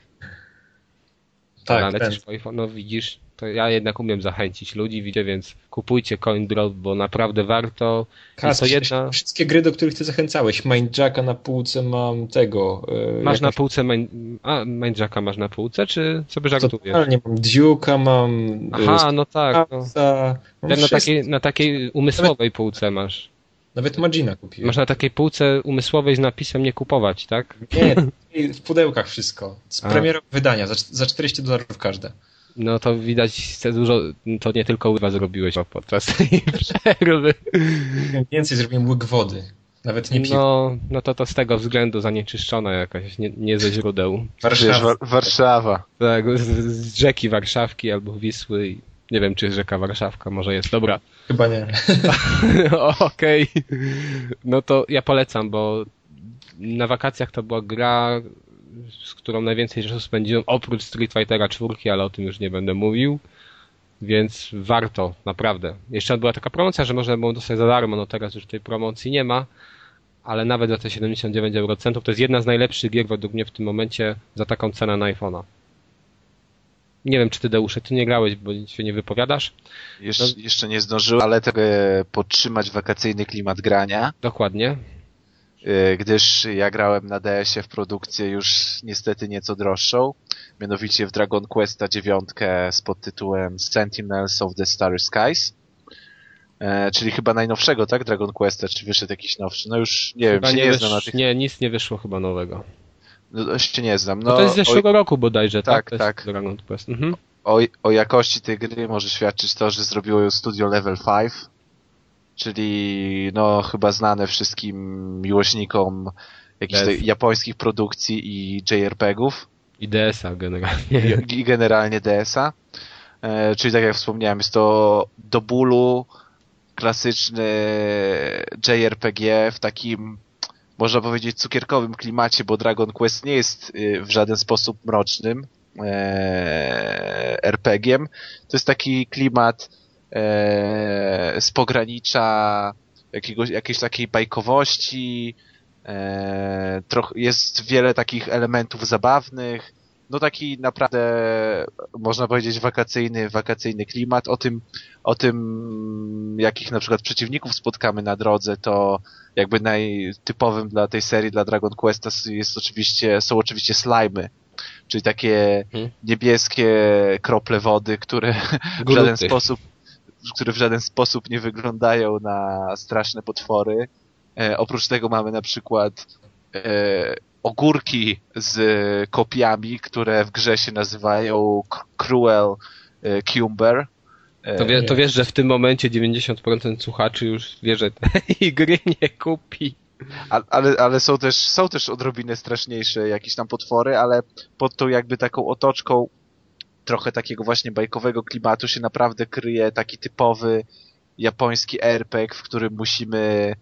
Tak, lecisz po iPhone, no widzisz, to ja jednak umiem zachęcić ludzi, widzę, więc kupujcie CoinDrop, bo naprawdę warto. Kas, to jedna... Wszystkie gry, do których ty zachęcałeś. Mindjacka na półce mam tego. Yy, masz na półce Mind... A, Mindjacka masz na półce, czy sobie żartujesz? Nie mam Duke'a, mam... Aha, no tak. No. Mam na, takiej, na takiej umysłowej półce masz. Nawet Magina kupiłem. Masz na takiej półce umysłowej z napisem nie kupować, tak? Nie, [laughs] w pudełkach wszystko. Z premierą wydania, za, za 40 dolarów każde. No to widać dużo, to nie tylko ływa zrobiłeś podczas [laughs] tej przerwy. Więcej zrobiłem łyk wody. Nawet nie pił. No, no to to z tego względu zanieczyszczona jakaś, nie, nie ze źródeł. Warszawa. Warszawa. Tak, z, z, rzeki Warszawki albo Wisły. Nie wiem, czy rzeka Warszawka może jest. Dobra. Chyba nie. [laughs] Okej. Okay. No to ja polecam, bo na wakacjach to była gra, z którą najwięcej czasu spędziłem, oprócz Street Fightera 4, ale o tym już nie będę mówił. Więc warto, naprawdę. Jeszcze była taka promocja, że można było dostać za darmo, no teraz już tej promocji nie ma, ale nawet za te 79 eurocentów to jest jedna z najlepszych gier według mnie w tym momencie za taką cenę na iPhone'a. Nie wiem, czy ty Deusze, ty nie grałeś, bo się nie wypowiadasz. Jesz, no. Jeszcze nie zdążyłem, ale tego podtrzymać wakacyjny klimat grania. Dokładnie. Y, gdyż ja grałem na DS-ie w produkcję już niestety nieco droższą, mianowicie w Dragon Questa 9 z podtytułem Sentinels of the Starry Skies. E, czyli chyba najnowszego, tak? Dragon Questa, czy wyszedł jakiś nowszy? No już nie chyba wiem, nie, nie znam na tych... Nie, nic nie wyszło chyba nowego. No, się nie znam. No, no to jest z zeszłego o... roku bodajże, tak? Tak, tak. Dragon Quest. Mhm. O, o jakości tej gry może świadczyć to, że zrobiło ją studio Level 5, czyli no chyba znane wszystkim miłośnikom jakichś japońskich produkcji i JRPG-ów. I DS-a generalnie. I, i generalnie DS-a. E, czyli tak jak wspomniałem, jest to do bólu klasyczny JRPG w takim można powiedzieć cukierkowym klimacie, bo Dragon Quest nie jest y, w żaden sposób mrocznym e, RPG-iem. To jest taki klimat e, z pogranicza jakiegoś, jakiejś takiej bajkowości, e, troch, jest wiele takich elementów zabawnych, no taki naprawdę można powiedzieć wakacyjny, wakacyjny klimat. O tym, o tym jakich na przykład przeciwników spotkamy na drodze, to jakby najtypowym dla tej serii, dla Dragon Questa jest oczywiście, są oczywiście slimy. Czyli takie hmm. niebieskie krople wody, które w żaden sposób które w żaden sposób nie wyglądają na straszne potwory. E, oprócz tego mamy na przykład e, ogórki z kopiami, które w grze się nazywają Cruel Cumber. To, wie, to wiesz, że w tym momencie 90% słuchaczy już wie, że tej [laughs] gry nie kupi. Ale, ale są też, są też odrobinę straszniejsze jakieś tam potwory, ale pod tą jakby taką otoczką trochę takiego właśnie bajkowego klimatu się naprawdę kryje taki typowy japoński RPG, w którym musimy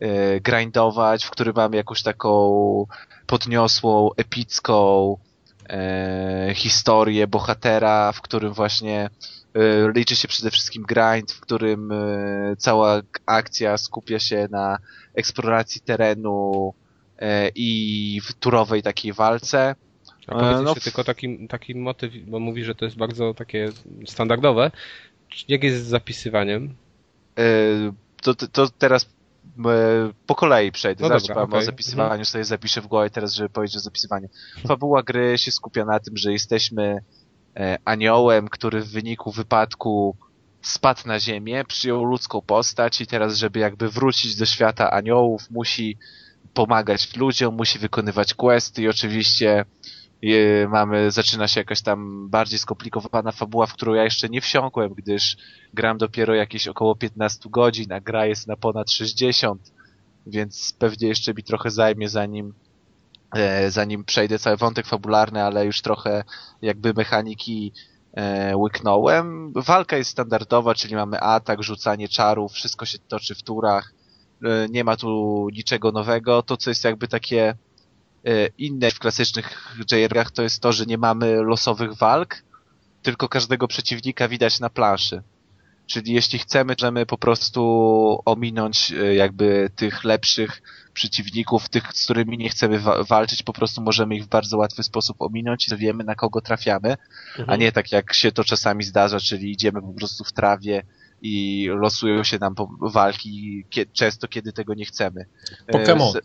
e, grindować, w którym mamy jakąś taką podniosłą, epicką e, historię bohatera, w którym właśnie e, liczy się przede wszystkim grind, w którym cała akcja skupia się na eksploracji terenu i w turowej takiej walce. A powiedz no, tylko taki, taki motyw, bo mówi, że to jest bardzo takie standardowe. Jak jest z zapisywaniem? To, to, to teraz po kolei przejdę. No Zacznę okay. o zapisywaniu, mhm. sobie zapiszę w głowie teraz, żeby powiedzieć o zapisywaniu. Fabuła gry się skupia na tym, że jesteśmy aniołem, który w wyniku wypadku spadł na ziemię, przyjął ludzką postać i teraz, żeby jakby wrócić do świata aniołów, musi pomagać ludziom, musi wykonywać questy i oczywiście mamy, zaczyna się jakaś tam bardziej skomplikowana fabuła, w którą ja jeszcze nie wsiąkłem, gdyż gram dopiero jakieś około 15 godzin, a gra jest na ponad 60, więc pewnie jeszcze mi trochę zajmie zanim e, zanim przejdę cały wątek fabularny, ale już trochę jakby mechaniki e, łyknąłem. Walka jest standardowa, czyli mamy atak, rzucanie czarów, wszystko się toczy w turach, e, nie ma tu niczego nowego. To, co jest jakby takie inne w klasycznych JRG-ach, to jest to, że nie mamy losowych walk, tylko każdego przeciwnika widać na planszy. Czyli jeśli chcemy, możemy po prostu ominąć e, jakby tych lepszych przeciwników, tych, z którymi nie chcemy wa walczyć, po prostu możemy ich w bardzo łatwy sposób ominąć i wiemy, na kogo trafiamy, mhm. a nie tak jak się to czasami zdarza, czyli idziemy po prostu w trawie i losują się nam walki często, kiedy tego nie chcemy. Pokémon.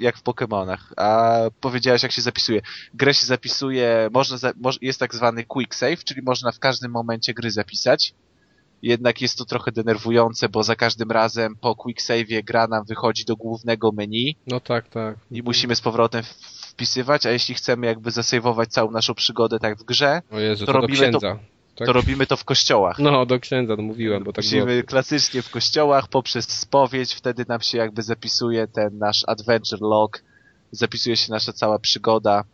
Jak w Pokémonach. A powiedziałeś, jak się zapisuje. Grę się zapisuje, można, za, jest tak zwany quick save, czyli można w każdym momencie gry zapisać jednak jest to trochę denerwujące, bo za każdym razem po quick save'ie gra nam wychodzi do głównego menu. No tak, tak. I musimy z powrotem wpisywać, a jeśli chcemy jakby zasejwować całą naszą przygodę tak w grze, Jezu, to, to robimy to, tak? to robimy to w kościołach. No, do księdza, no mówiłem, bo tak Musimy było. klasycznie w kościołach, poprzez spowiedź, wtedy nam się jakby zapisuje ten nasz adventure log, zapisuje się nasza cała przygoda,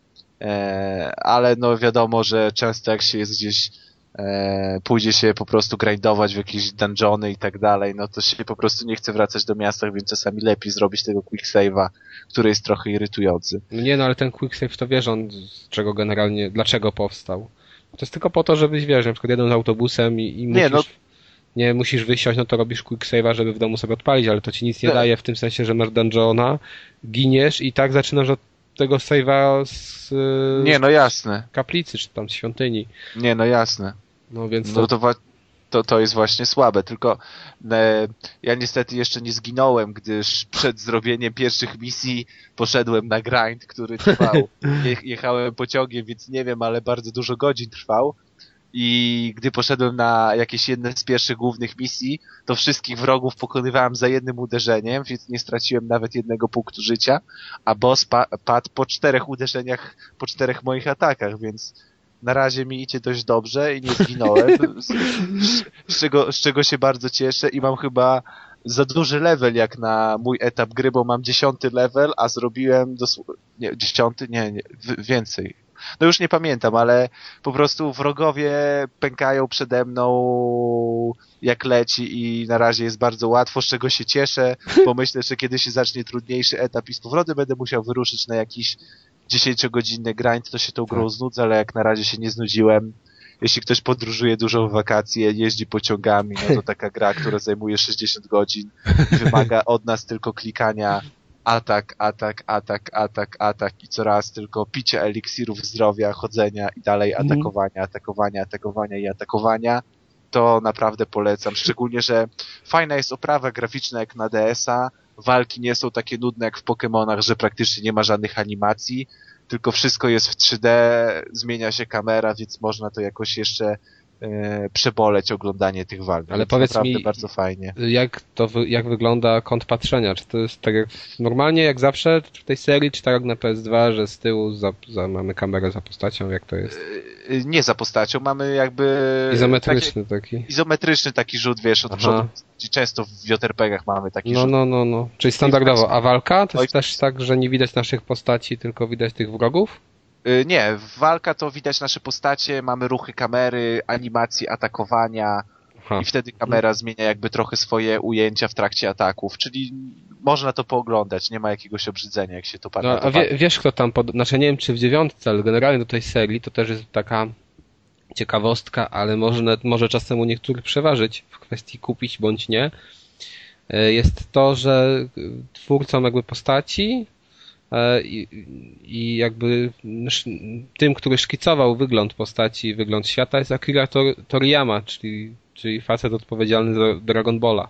e, ale no wiadomo, że często jak się jest gdzieś e, pójdzie się po prostu grindować w jakieś dungeony i tak dalej, no to się po prostu nie chce wracać do miasta, więc czasami lepiej zrobić tego quick save'a, który jest trochę irytujący. Nie, no ale ten quick save to wiesz on, z czego generalnie, dlaczego powstał. To jest tylko po to, żebyś, wiesz, na przykład jedną autobusem i, i musisz... Nie, no nie musisz wysiąść, no to robisz quick save'a, żeby w domu sobie odpalić, ale to ci nic nie, nie. daje w tym sensie, że masz dungeona, giniesz i tak zaczynasz od tego save'a z, nie, no jasne. kaplicy, czy tam z świątyni. Nie, no jasne. No więc no to... to, to, jest właśnie słabe, tylko e, ja niestety jeszcze nie zginąłem, gdyż przed zrobieniem pierwszych misji poszedłem na grind, który trwał. [laughs] Je, jechałem pociągiem, więc nie wiem, ale bardzo dużo godzin trwał. I gdy poszedłem na jakieś jedne z pierwszych głównych misji, to wszystkich wrogów pokonywałem za jednym uderzeniem, więc nie straciłem nawet jednego punktu życia, a boss pa padł po czterech uderzeniach, po czterech moich atakach, więc na razie mi idzie dość dobrze i nie zginąłem, z, [laughs] z, czego, z czego się bardzo cieszę i mam chyba za duży level jak na mój etap gry, bo mam dziesiąty level, a zrobiłem dosłownie, nie, dziesiąty, nie, nie, więcej. No już nie pamiętam, ale po prostu wrogowie pękają przede mną jak leci i na razie jest bardzo łatwo, z czego się cieszę, bo myślę, że kiedy się zacznie trudniejszy etap i z powrotem będę musiał wyruszyć na jakiś 10-godzinny grind, to się tą grą tak. znudzę, ale jak na razie się nie znudziłem. Jeśli ktoś podróżuje dużo w wakacje, jeździ pociągami, no to [laughs] taka gra, która zajmuje 60 godzin wymaga [laughs] od nas tylko klikania atak, atak, atak, atak, atak i coraz tylko picie eliksirów zdrowia, chodzenia i dalej mhm. atakowania, atakowania, atakowania i atakowania, to naprawdę polecam. Szczególnie, że fajna jest oprawa graficzna jak na DS-a, walki nie są takie nudne jak w Pokémonach, że praktycznie nie ma żadnych animacji, tylko wszystko jest w 3D, zmienia się kamera, więc można to jakoś jeszcze przeboleć oglądanie tych walk. Ale powiedz naprawdę mi, bardzo fajnie. Jak to jak wygląda kąt patrzenia? Czy to jest tak jak normalnie jak zawsze w tej serii, czy tak jak na PS2, że z tyłu za, za, mamy kamerę za postacią, jak to jest? E, nie za postacią, mamy jakby... Izometryczny taki. Izometryczny taki rzut, wiesz, od Aha. przodu. Często w JRPG-ach mamy taki No, rzut. no, no, no. Czyli standardowo. A walka to jest też tak, że nie widać naszych postaci, tylko widać tych wrogów? Y, Nie, walka to widać nasze postacie, mamy ruchy kamery, animacje atakowania Aha. i wtedy kamera zmienia jakby trochę swoje ujęcia w trakcie ataków, czyli można to pooglądać, nie ma jakiegoś obrzydzenia, jak się to patrzy. No, a wie, wiesz kto tam, pod... znaczy nie wiem czy w dziewiątce, ale generalnie do tej serii to też jest taka ciekawostka, ale może, może czasem u niektórych przeważyć w kwestii kupić bądź nie. E, Jest to, że twórcą jakby postaci i, i jakby tym, który szkicował wygląd postaci, wygląd świata jest Akira Tor- Toriyama, czyli, czyli facet odpowiedzialny za Dragon Balla.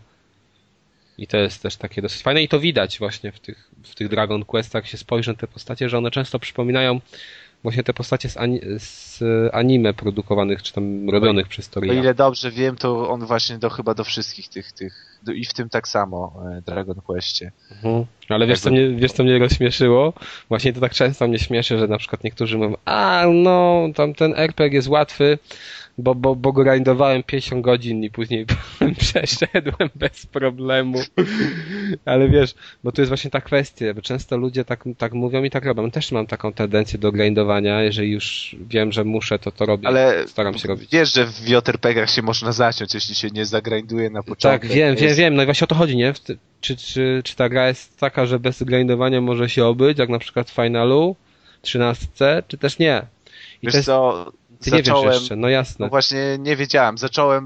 I to jest też takie dosyć fajne i to widać właśnie w tych, w tych Dragon Questach, się spojrzy na te postacie, że one często przypominają właśnie te postacie z, ani, z anime produkowanych, czy tam robionych przez O Toriyama. ile dobrze wiem, to on właśnie do chyba do wszystkich tych, tych do, i w tym tak samo e, Dragon Questie. Mhm. Ale wiesz co, mnie, wiesz, co mnie rozśmieszyło? Właśnie to tak często mnie śmieszy, że na przykład niektórzy mówią, a no, tam ten RPG jest łatwy, bo, bo, bo go grindowałem 50 godzin i później [laughs] przeszedłem bez problemu. Ale wiesz, bo tu jest właśnie ta kwestia, bo często ludzie tak, tak mówią i tak robią. Też mam taką tendencję do grindowania, jeżeli już wiem, że muszę, to to robię. Ale Staram się robić. wiesz, że w JRPG-ach się można zaciąć, jeśli się nie zagrinduje na początek. Tak, wiem, To wiem, jest- wiem. No i właśnie o to chodzi, nie? Czy, czy, czy ta gra jest taka, że bez grindowania może się obyć, jak na przykład w Finalu, 13, czy też nie? I Wiesz to jest, co, ty nie zacząłem... wiesz jeszcze, no jasne. No właśnie nie wiedziałem. Zacząłem,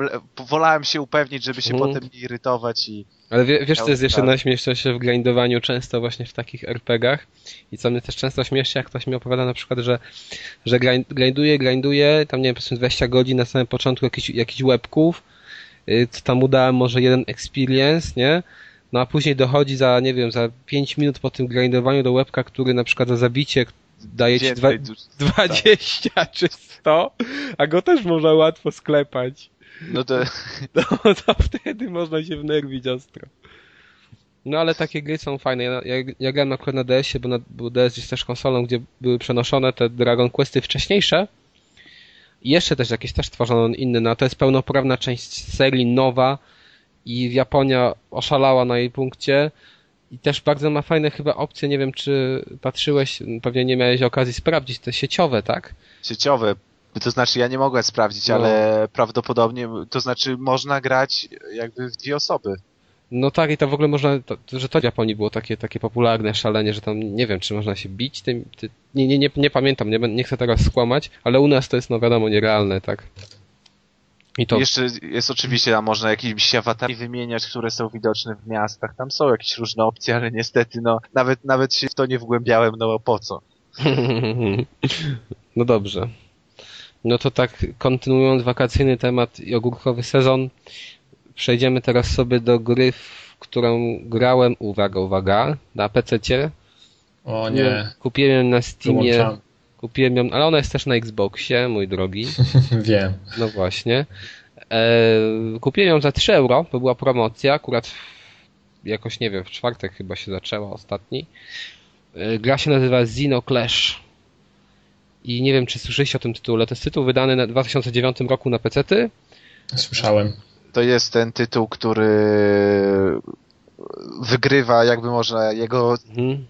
wolałem się upewnić, żeby się Mhm. potem nie irytować i Ale wie, wiesz, co jest jeszcze najśmieszniejsze w grindowaniu często właśnie w takich RPGach i co mnie też często śmieszy, jak ktoś mi opowiada na przykład, że, że grind, grinduje, grinduje, tam nie wiem, powiedzmy 20 godzin na samym początku jakichś, jakichś webków, y, co tam udałem może jeden experience, nie? No a później dochodzi za, nie wiem, za 5 minut po tym grindowaniu do webka, który na przykład za zabicie daje ci dwa, więcej dusz- 20 [laughs] czy 100, a go też można łatwo sklepać. No to [laughs] No to wtedy można się wnerwić ostro. No ale takie gry są fajne. Ja, ja, ja grałem akurat na DS-ie, bo, na, bo DS jest też konsolą, gdzie były przenoszone te Dragon Questy wcześniejsze. I jeszcze też jakieś też tworzono inne, no to jest pełnoprawna część serii, nowa i Japonia oszalała na jej punkcie. I też bardzo ma fajne chyba opcje, nie wiem czy patrzyłeś, pewnie nie miałeś okazji sprawdzić, te sieciowe, tak? sieciowe. To znaczy ja nie mogłem sprawdzić, No. ale prawdopodobnie, to znaczy można grać jakby w dwie osoby. No tak, i to w ogóle można, to, że to w Japonii było takie, takie popularne szalenie, że tam nie wiem, czy można się bić tym. Ty, nie, nie, nie, nie pamiętam, nie, nie chcę teraz skłamać, ale u nas to jest, no wiadomo, nierealne, tak. I to. Jeszcze jest oczywiście, a można jakieś awatary wymieniać, które są widoczne w miastach. Tam są jakieś różne opcje, ale niestety, no, nawet, nawet się w to nie wgłębiałem, no po co? [laughs] no dobrze. No to tak, kontynuując wakacyjny temat i ogórkowy sezon, przejdziemy teraz sobie do gry, w którą grałem, uwaga, uwaga, na PC-cie. O nie, Kupiłem na Steamie. wyłączam. Kupiłem ją, ale ona jest też na Xboxie, mój drogi. [laughs] Wiem. No właśnie. E, kupiłem ją za 3 euro, to była promocja, akurat w, jakoś, nie wiem, w czwartek chyba się zaczęła ostatni. E, gra się nazywa Xeno Clash. I nie wiem, czy słyszeliście o tym tytule. To jest tytuł wydany na 2009 roku na PC-ty. Słyszałem. To jest ten tytuł, który wygrywa, jakby można, jego Mhm.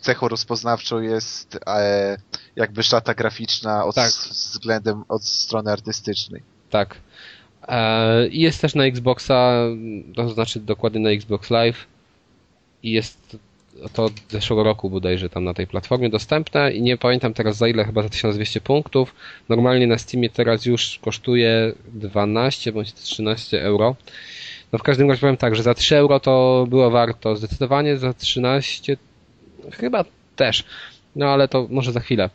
cechą rozpoznawczą jest e, jakby szata graficzna od, Tak. względem od strony artystycznej. Tak. E, I jest też na Xboxa, to znaczy dokładnie na Xbox Live. I jest to od zeszłego roku bodajże tam na tej platformie dostępne i nie pamiętam teraz za ile, chyba za 1200 punktów. Normalnie na Steamie teraz już kosztuje 12 bądź 13 euro. No w każdym razie powiem tak, że za 3 euro to było warto. Zdecydowanie za 13 chyba też. No ale to może za chwilę.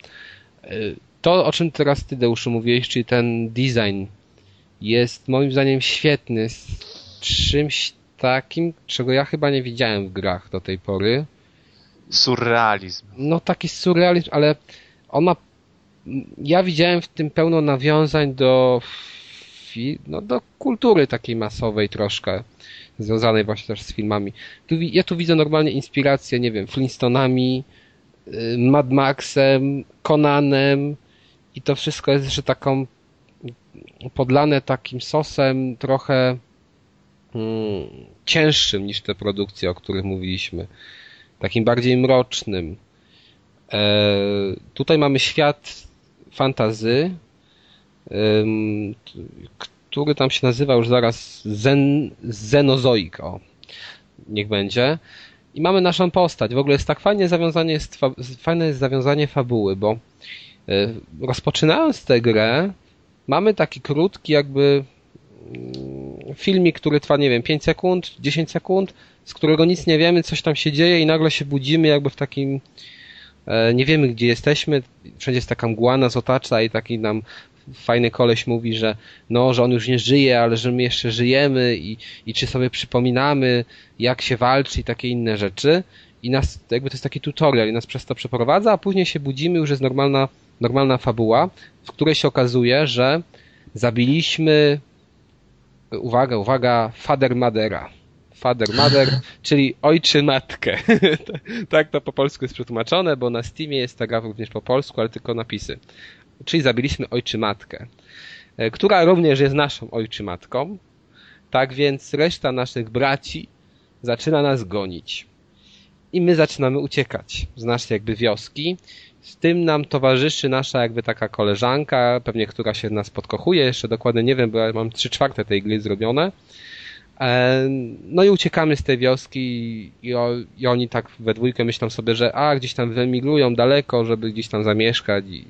Y, To, o czym teraz ty, Deuszu, mówiłeś, czyli ten design jest moim zdaniem świetny z czymś takim, czego ja chyba nie widziałem w grach do tej pory. Surrealizm. No taki surrealizm, ale on ma... Ja widziałem w tym pełno nawiązań do no do kultury takiej masowej troszkę, związanej właśnie też z filmami. Tu, ja tu widzę normalnie inspirację, nie wiem, Flintstonami, y, Mad Maxem, Conanem i to wszystko jest jeszcze taką podlane takim sosem trochę hmm, cięższym niż te produkcje, o których mówiliśmy. Takim bardziej mrocznym. E, tutaj mamy świat fantazy, który tam się nazywa już zaraz Zen, Zenozoik, o, niech będzie. I mamy naszą postać. W ogóle jest tak fajnie zawiązanie, jest, fajne jest zawiązanie fabuły, bo e, rozpoczynając tę grę, mamy taki krótki jakby mm, filmik, który trwa, nie wiem, 5 sekund, 10 sekund, z którego nic nie wiemy, coś tam się dzieje i nagle się budzimy jakby w takim e, nie wiemy gdzie jesteśmy, wszędzie jest taka mgła nas otacza i taki nam fajny koleś mówi, że no, że on już nie żyje, ale że my jeszcze żyjemy i, i czy sobie przypominamy, jak się walczy i takie inne rzeczy. I nas, jakby to jest taki tutorial i nas przez to przeprowadza, a później się budzimy, już jest normalna, normalna fabuła, w której się okazuje, że zabiliśmy, uwaga, uwaga, Fader Madera. Father Mother, [laughs] czyli ojczy matkę. [laughs] tak to po polsku jest przetłumaczone, bo na Steamie jest ta gra również po polsku, ale tylko napisy czyli zabiliśmy ojczymatkę, e, która również jest naszą ojczymatką. Tak więc reszta naszych braci zaczyna nas gonić. I my zaczynamy uciekać z naszej jakby wioski. Z tym nam towarzyszy nasza jakby taka koleżanka, pewnie która się nas podkochuje, jeszcze dokładnie nie wiem, bo ja mam trzy czwarte tej gry zrobione. E, no i uciekamy z tej wioski i, i, oni tak we dwójkę myślą sobie, że a, gdzieś tam wyemigrują daleko, żeby gdzieś tam zamieszkać i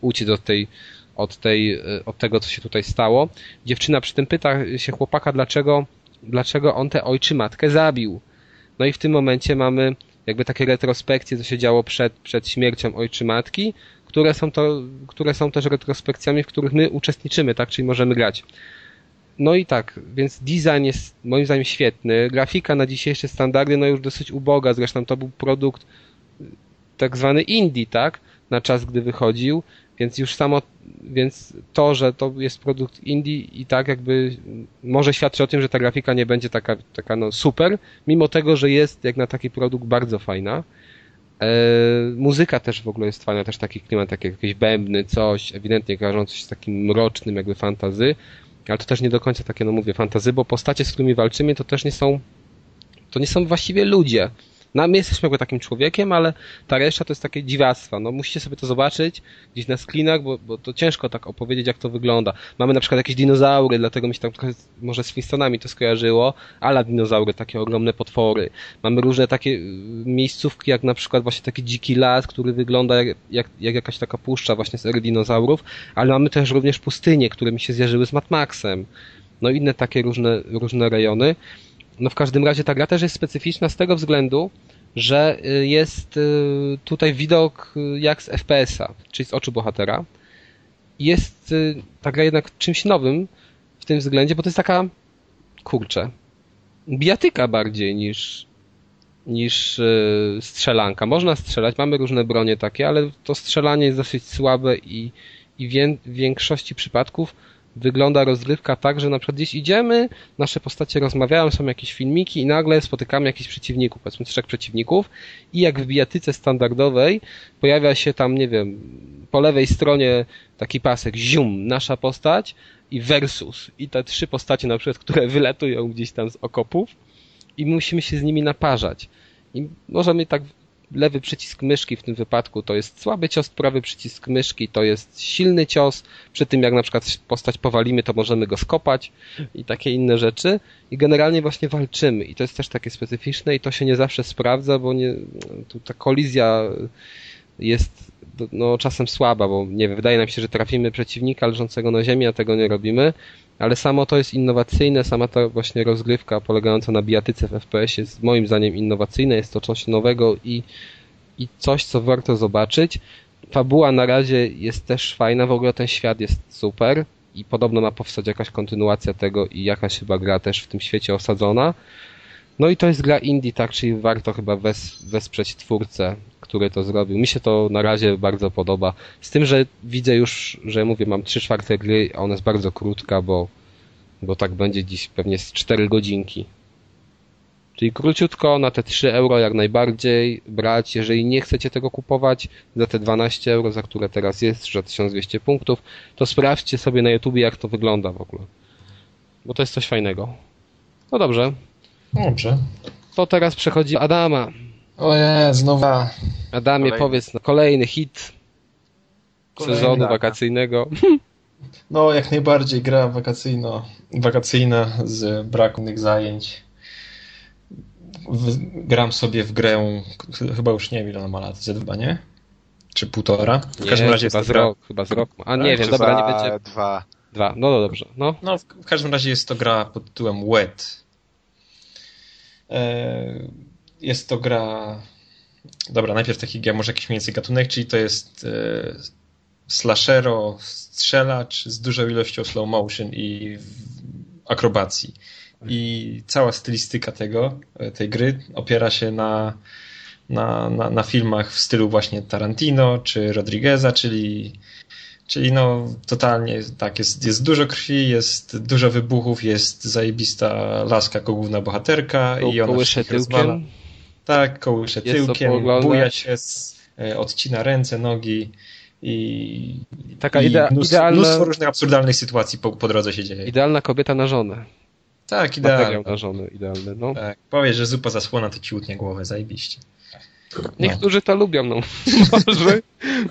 uciec od tej, od tej, e, od tego, co się tutaj stało. Dziewczyna przy tym pyta się chłopaka, dlaczego, dlaczego on tę ojczy matkę zabił. No i w tym momencie mamy jakby takie retrospekcje, co się działo przed, przed śmiercią ojczy matki, które są to, które są też retrospekcjami, w których my uczestniczymy, tak, czyli możemy grać. No i tak, więc design jest moim zdaniem świetny. Grafika na dzisiejsze standardy no już dosyć uboga, zresztą to był produkt y, tak zwany indie, tak? Na czas, gdy wychodził, więc już samo, więc to, że to jest produkt indie i tak jakby może świadczy o tym, że ta grafika nie będzie taka, taka no super, mimo tego, że jest jak na taki produkt bardzo fajna. E, muzyka też w ogóle jest fajna, też taki klimat, takie jakieś bębny, coś, ewidentnie kojarzący się z takim mrocznym jakby fantazy ale to też nie do końca takie, no mówię, fantazy, bo postacie, z którymi walczymy, to też nie są, to nie są właściwie ludzie. No, my jesteśmy jakby takim człowiekiem, ale ta reszta to jest takie dziwactwa. No, musicie sobie to zobaczyć gdzieś na screenach, bo, bo to ciężko tak opowiedzieć, jak to wygląda. Mamy na przykład jakieś dinozaury, dlatego mi się tam trochę może z Flintstonami to skojarzyło, ale dinozaury, takie ogromne potwory. Mamy różne takie y, miejscówki, jak na przykład właśnie taki dziki las, który wygląda jak, jak, jak jakaś taka puszcza właśnie z ery dinozaurów, ale mamy też również pustynie, które mi się zjarzyły z Mad Maxem. No inne takie różne, różne rejony. No w każdym razie ta gra też jest specyficzna z tego względu, że y, jest y, tutaj widok y, jak z FPS-a, czyli z oczu bohatera. Jest ta gra jednak czymś nowym w tym względzie, bo to jest taka, kurczę, bijatyka bardziej niż, niż strzelanka. Można strzelać, mamy różne bronie takie, ale to strzelanie jest dosyć słabe i, i w większości przypadków wygląda rozrywka tak, że na przykład gdzieś idziemy, nasze postacie rozmawiają, są jakieś filmiki i nagle spotykamy jakichś przeciwników, powiedzmy trzech przeciwników i jak w bijatyce standardowej pojawia się tam, nie wiem, po lewej stronie taki pasek zium, nasza postać i versus i te trzy postacie na przykład, które [laughs] wylatują gdzieś tam z okopów i musimy się z nimi naparzać. I możemy tak lewy przycisk myszki w tym wypadku to jest słaby cios, prawy przycisk myszki to jest silny cios. Przy tym jak na przykład postać powalimy, to możemy go skopać i takie inne rzeczy. I generalnie właśnie walczymy i to jest też takie specyficzne i to się nie zawsze sprawdza, bo nie, tu ta kolizja jest no, czasem słaba, bo nie wydaje nam się, że trafimy przeciwnika leżącego na ziemi, a tego nie robimy ale samo to jest innowacyjne, sama ta właśnie rozgrywka polegająca na bijatyce w FPS jest moim zdaniem innowacyjna, jest to coś nowego i, i coś, co warto zobaczyć. Fabuła na razie jest też fajna, w ogóle ten świat jest super i podobno ma powstać jakaś kontynuacja tego i jakaś chyba gra też w tym świecie osadzona. No i to jest gra indie, tak, czyli warto chyba wes wesprzeć twórcę, który to zrobił. Mi się to na razie bardzo podoba. Z tym, że widzę już, że mówię, mam 3 czwarte gry, a ona jest bardzo krótka, bo, bo tak będzie dziś pewnie z 4 godzinki. Czyli króciutko na te 3 euro jak najbardziej brać. Jeżeli nie chcecie tego kupować za te 12 euro, za które teraz jest, za 1200 punktów, to sprawdźcie sobie na YouTube jak to wygląda w ogóle. Bo to jest coś fajnego. No dobrze. Dobrze. To teraz przechodzi Adama. O nie, znowu. Adamie, Kolejny. powiedz, no, kolejny hit Kolejny, sezonu tak. wakacyjnego. [laughs] No, jak najbardziej gra wakacyjno, wakacyjna z braku innych zajęć. W, gram sobie w grę, ch- chyba już nie wiem ile ona ma lat, ze dwa, nie? Czy półtora? W każdym Nie, razie jest chyba to z gra, rok, chyba z rok. A nie Tak, wiem, dobra, za nie będzie. Dwa. Dwa. No, no dobrze. No. No, w każdym razie jest to gra pod tytułem Wet. E, Jest to gra. Dobra, najpierw taki ja może jakiś mniej więcej gatunek, czyli to jest e, slashero, strzelacz z dużą ilością slow motion i akrobacji. I cała stylistyka tego, e, tej gry opiera się na, na, na, na filmach w stylu właśnie Tarantino czy Rodrigueza, czyli Czyli no totalnie tak, jest, jest dużo krwi, jest dużo wybuchów, jest zajebista laska jako główna bohaterka i ona Kołysze rozwala. tyłkiem. Tak, kołysze Jest tyłkiem, buja się, z, e, odcina ręce, nogi i, Taka i idea, mnóstwo, idealna, mnóstwo różnych absurdalnych sytuacji po, po drodze się dzieje. idealna kobieta na żonę. Tak, Materiał idealnie. na żonę, idealny. No. Tak, powiesz, że zupa zasłona, to ci utnie głowę, zajebiście. No. Niektórzy to lubią, no. [laughs] może,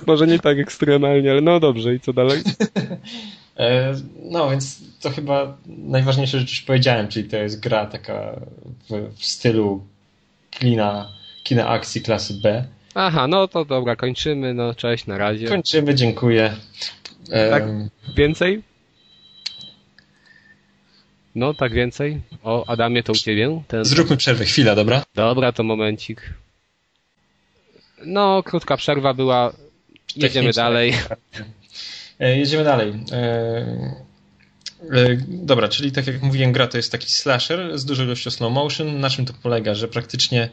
może nie tak ekstremalnie, ale no dobrze, i co dalej? [laughs] E, No, więc to chyba najważniejsze rzecz już powiedziałem, czyli to jest gra taka w, w stylu kina, kina akcji klasy B. Aha, no to dobra, kończymy, no cześć, na razie. Kończymy, dziękuję. E, Tak. Więcej? No, tak więcej. O, Adamie, to u ciebie? Ten... Zróbmy przerwę, chwila, dobra? Dobra, to momencik. No, krótka przerwa była. Jedziemy dalej. E, Jedziemy dalej. E, e, Dobra, czyli tak jak mówiłem, gra to jest taki slasher z dużą ilością slow motion. Na czym to polega? Że praktycznie,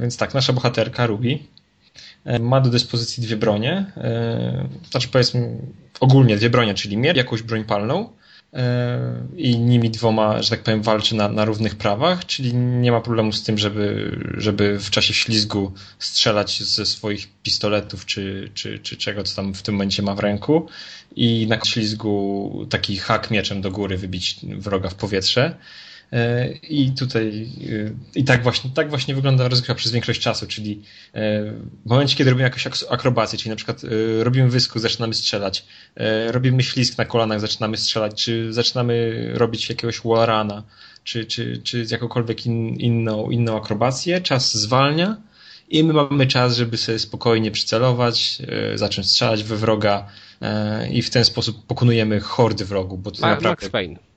więc tak, nasza bohaterka Ruby ma do dyspozycji dwie bronie, znaczy powiedzmy ogólnie dwie bronie, czyli miecz, jakąś broń palną i nimi dwoma, że tak powiem, walczy na, na równych prawach, czyli nie ma problemu z tym, żeby, żeby w czasie ślizgu strzelać ze swoich pistoletów czy, czy, czy czego, co tam w tym momencie ma w ręku i na ślizgu taki hak mieczem do góry wybić wroga w powietrze. E, I tutaj e, i tak właśnie, tak właśnie wygląda rozgrywka przez większość czasu, czyli e, w momencie, kiedy robimy jakąś ak- akrobację, czyli na przykład robimy wysku, zaczynamy strzelać, robimy ślizg na kolanach, zaczynamy strzelać, czy zaczynamy robić jakiegoś wallruna, czy, czy, czy jakąkolwiek in, inną, inną akrobację, czas zwalnia i my mamy czas, żeby sobie spokojnie przycelować, zacząć strzelać we wroga i w ten sposób pokonujemy hordy wrogów, bo to Ma, naprawdę... Max Payne.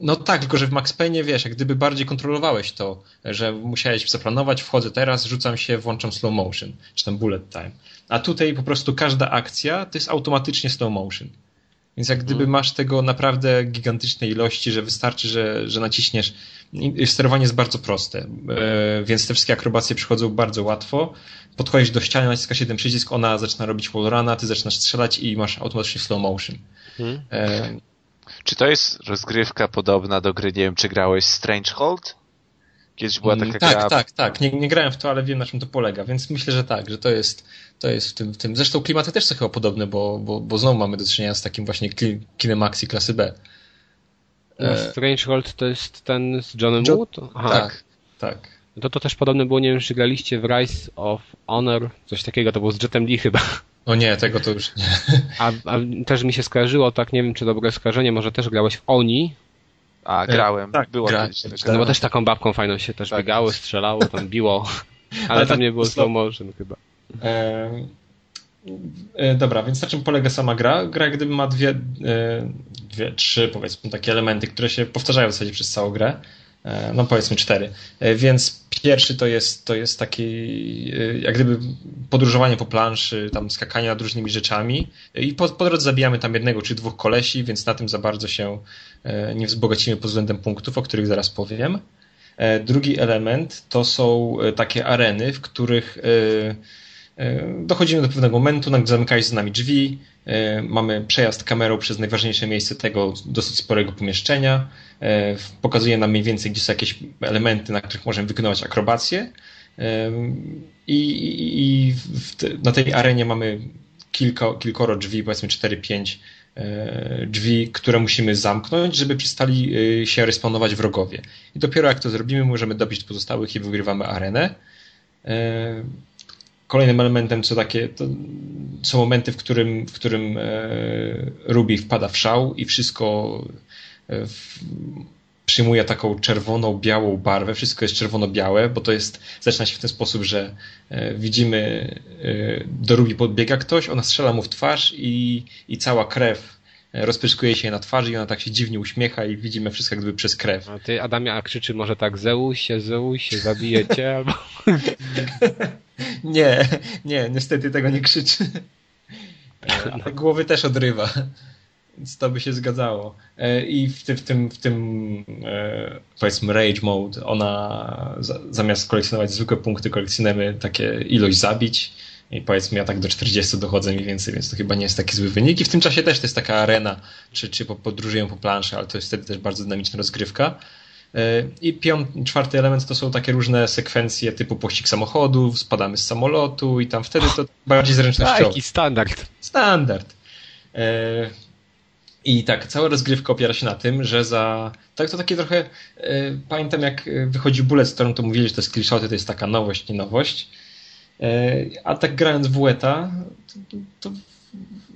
No tak, tylko że w Max Payne wiesz, jak gdyby bardziej kontrolowałeś to, że musiałeś zaplanować, wchodzę teraz, rzucam się, włączam slow motion, czy tam bullet time. A tutaj po prostu każda akcja to jest automatycznie slow motion. Więc jak gdyby masz tego naprawdę gigantycznej ilości, że wystarczy, że, że naciśniesz. Sterowanie jest bardzo proste, e, więc te wszystkie akrobacje przychodzą bardzo łatwo. Podchodzisz do ściany, naciskasz jeden przycisk, ona zaczyna robić wallruna, ty zaczynasz strzelać i masz automatycznie slow motion. Hmm? Czy to jest rozgrywka podobna do gry, nie wiem, czy grałeś Strangehold? Kiedyś była taka tak, gra... tak, tak. Nie, nie grałem w to, ale wiem na czym to polega, więc myślę, że tak, że to jest, to jest w tym, w tym. Zresztą klimaty też są chyba podobne, bo, bo, bo znowu mamy do czynienia z takim właśnie kli- kinem akcji klasy B. No, E, Strangehold to jest ten z Johnem Jo- Wood? Aha. Tak, tak. To, to też podobne było, nie wiem, czy graliście w Rise of Honor, coś takiego, to było z Jetem Lee chyba. O nie, tego to już nie. A, a też mi się skojarzyło, tak, nie wiem, czy dobre skojarzenie, może też grałeś w Oni, A, grałem. tak, Była gra- kiedyś taka. gra- no bo też taką babką fajną się też Tak. biegało, strzelało, tam biło, [laughs] ale, Ale tam tak nie było slow- motion chyba. E, e, dobra, więc na czym polega sama gra? Gra jak gdyby ma dwie, e, dwie, trzy powiedzmy takie elementy, które się powtarzają w zasadzie przez całą grę. E, no powiedzmy cztery. E, więc pierwszy to jest, to jest taki e, jak gdyby podróżowanie po planszy, tam skakanie nad różnymi rzeczami i po, po drodze zabijamy tam jednego czy dwóch kolesi, więc na tym za bardzo się nie wzbogacimy pod względem punktów, o których zaraz powiem. Drugi element to są takie areny, w których dochodzimy do pewnego momentu, nagle zamykają się z nami drzwi, mamy przejazd kamerą przez najważniejsze miejsce tego dosyć sporego pomieszczenia, pokazuje nam mniej więcej, gdzie są jakieś elementy, na których możemy wykonywać akrobacje i, i te, na tej arenie mamy kilka, kilkoro drzwi, powiedzmy 4-5 e, drzwi, które musimy zamknąć, żeby przestali e, się respawnować wrogowie. I dopiero jak to zrobimy, możemy dobić pozostałych i wygrywamy arenę. E, kolejnym elementem co takie, to są momenty, w którym, w którym Ruby wpada w szał i wszystko w, przyjmuje taką czerwoną, białą barwę. Wszystko jest czerwono-białe, bo to jest, zaczyna się w ten sposób, że e, widzimy, e, do Ruby podbiega ktoś, ona strzela mu w twarz i, i cała krew e, rozpryskuje się na twarzy i ona tak się dziwnie uśmiecha i widzimy wszystko jak gdyby przez krew. A ty, Adamia, a krzyczy może tak Zeus się, Zeus się, zabijecie [laughs] albo... nie, nie, niestety tego nie krzyczy. [laughs] No. Głowy też odrywa. Więc to by się zgadzało. E, I w, ty, w tym, w tym e, powiedzmy rage mode ona zamiast kolekcjonować zwykłe punkty kolekcjonujemy takie ilość zabić i powiedzmy ja tak do 40 dochodzę mniej więcej, więc to chyba nie jest taki zły wynik. I w tym czasie też to jest taka arena, czy, czy podróżuję po planszy, ale to jest wtedy też bardzo dynamiczna rozgrywka. E, I piąty, czwarty element to są takie różne sekwencje typu pościg samochodów, spadamy z samolotu i tam wtedy to bardziej zręcznościowe. Taki standard. Standard. I tak, cała rozgrywka opiera się na tym, że za. Tak to takie trochę. E, pamiętam, jak wychodzi Bulletstorm, to mówili, że to jest to jest taka nowość, nie nowość. E, a tak grając w Weta, to, to,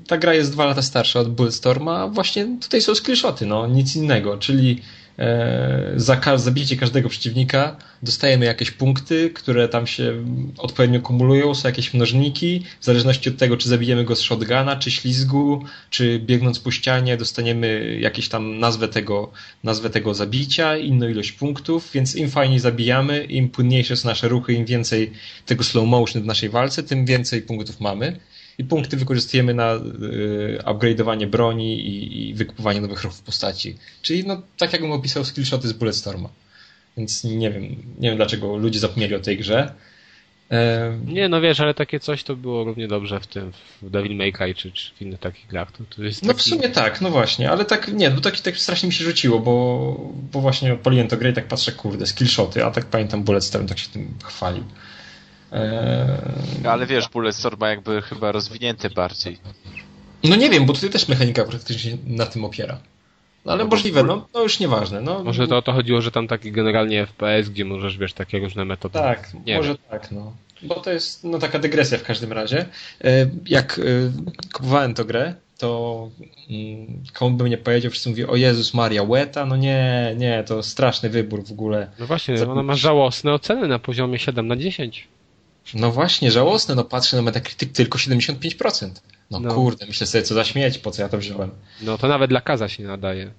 ta gra jest dwa lata starsza od Bulletstorma, a właśnie tutaj są skillshoty, no nic innego, czyli E, za zabicie każdego przeciwnika dostajemy jakieś punkty, które tam się odpowiednio kumulują, są jakieś mnożniki, w zależności od tego, czy zabijemy go z shotguna, czy ślizgu, czy biegnąc po ścianie dostaniemy jakieś tam nazwę tego, nazwę tego zabicia, inną ilość punktów, więc im fajniej zabijamy, im płynniejsze są nasze ruchy, im więcej tego slow motion w naszej walce, tym więcej punktów mamy i punkty wykorzystujemy na y, upgrade'owanie broni i, i wykupowanie nowych ruchów postaci. Czyli no, tak jakbym opisał skillshoty z Bulletstorma. Więc nie wiem, nie wiem dlaczego ludzie zapomnieli o tej grze. Nie, no wiesz, ale takie coś to było równie dobrze w tym, w Devil May Cry czy, czy w innych takich grach. To, to jest no w sumie tak, no właśnie, ale tak, nie, bo tak, tak strasznie mi się rzuciło, bo, bo właśnie odpaliłem to grę i tak patrzę, kurde, skillshoty, a tak pamiętam Bulletstorm tak się tym chwalił. Eee... Ale wiesz, Bulletstorm ma jakby chyba rozwinięty bardziej. No nie wiem, bo tutaj też mechanika praktycznie na tym opiera. No ale no możliwe, no to już nieważne. No. Może to o to chodziło, że tam taki generalnie FPS, gdzie możesz, wiesz, takie różne metody. Tak, nie może wiem. tak, no. Bo to jest no, taka dygresja w każdym razie. E, jak e, kupowałem tę grę, to mm, komu bym nie powiedział, wszyscy mówią, o Jezus Maria, Weta, no nie, nie, to straszny wybór w ogóle. No właśnie, ona ma żałosne oceny na poziomie 7 na 10. No właśnie, żałosne, no patrzę na Metacritic tylko 75%. No, no, kurde, myślę sobie, co za śmieć, po co ja to wziąłem. No to nawet dla Kaza się nadaje.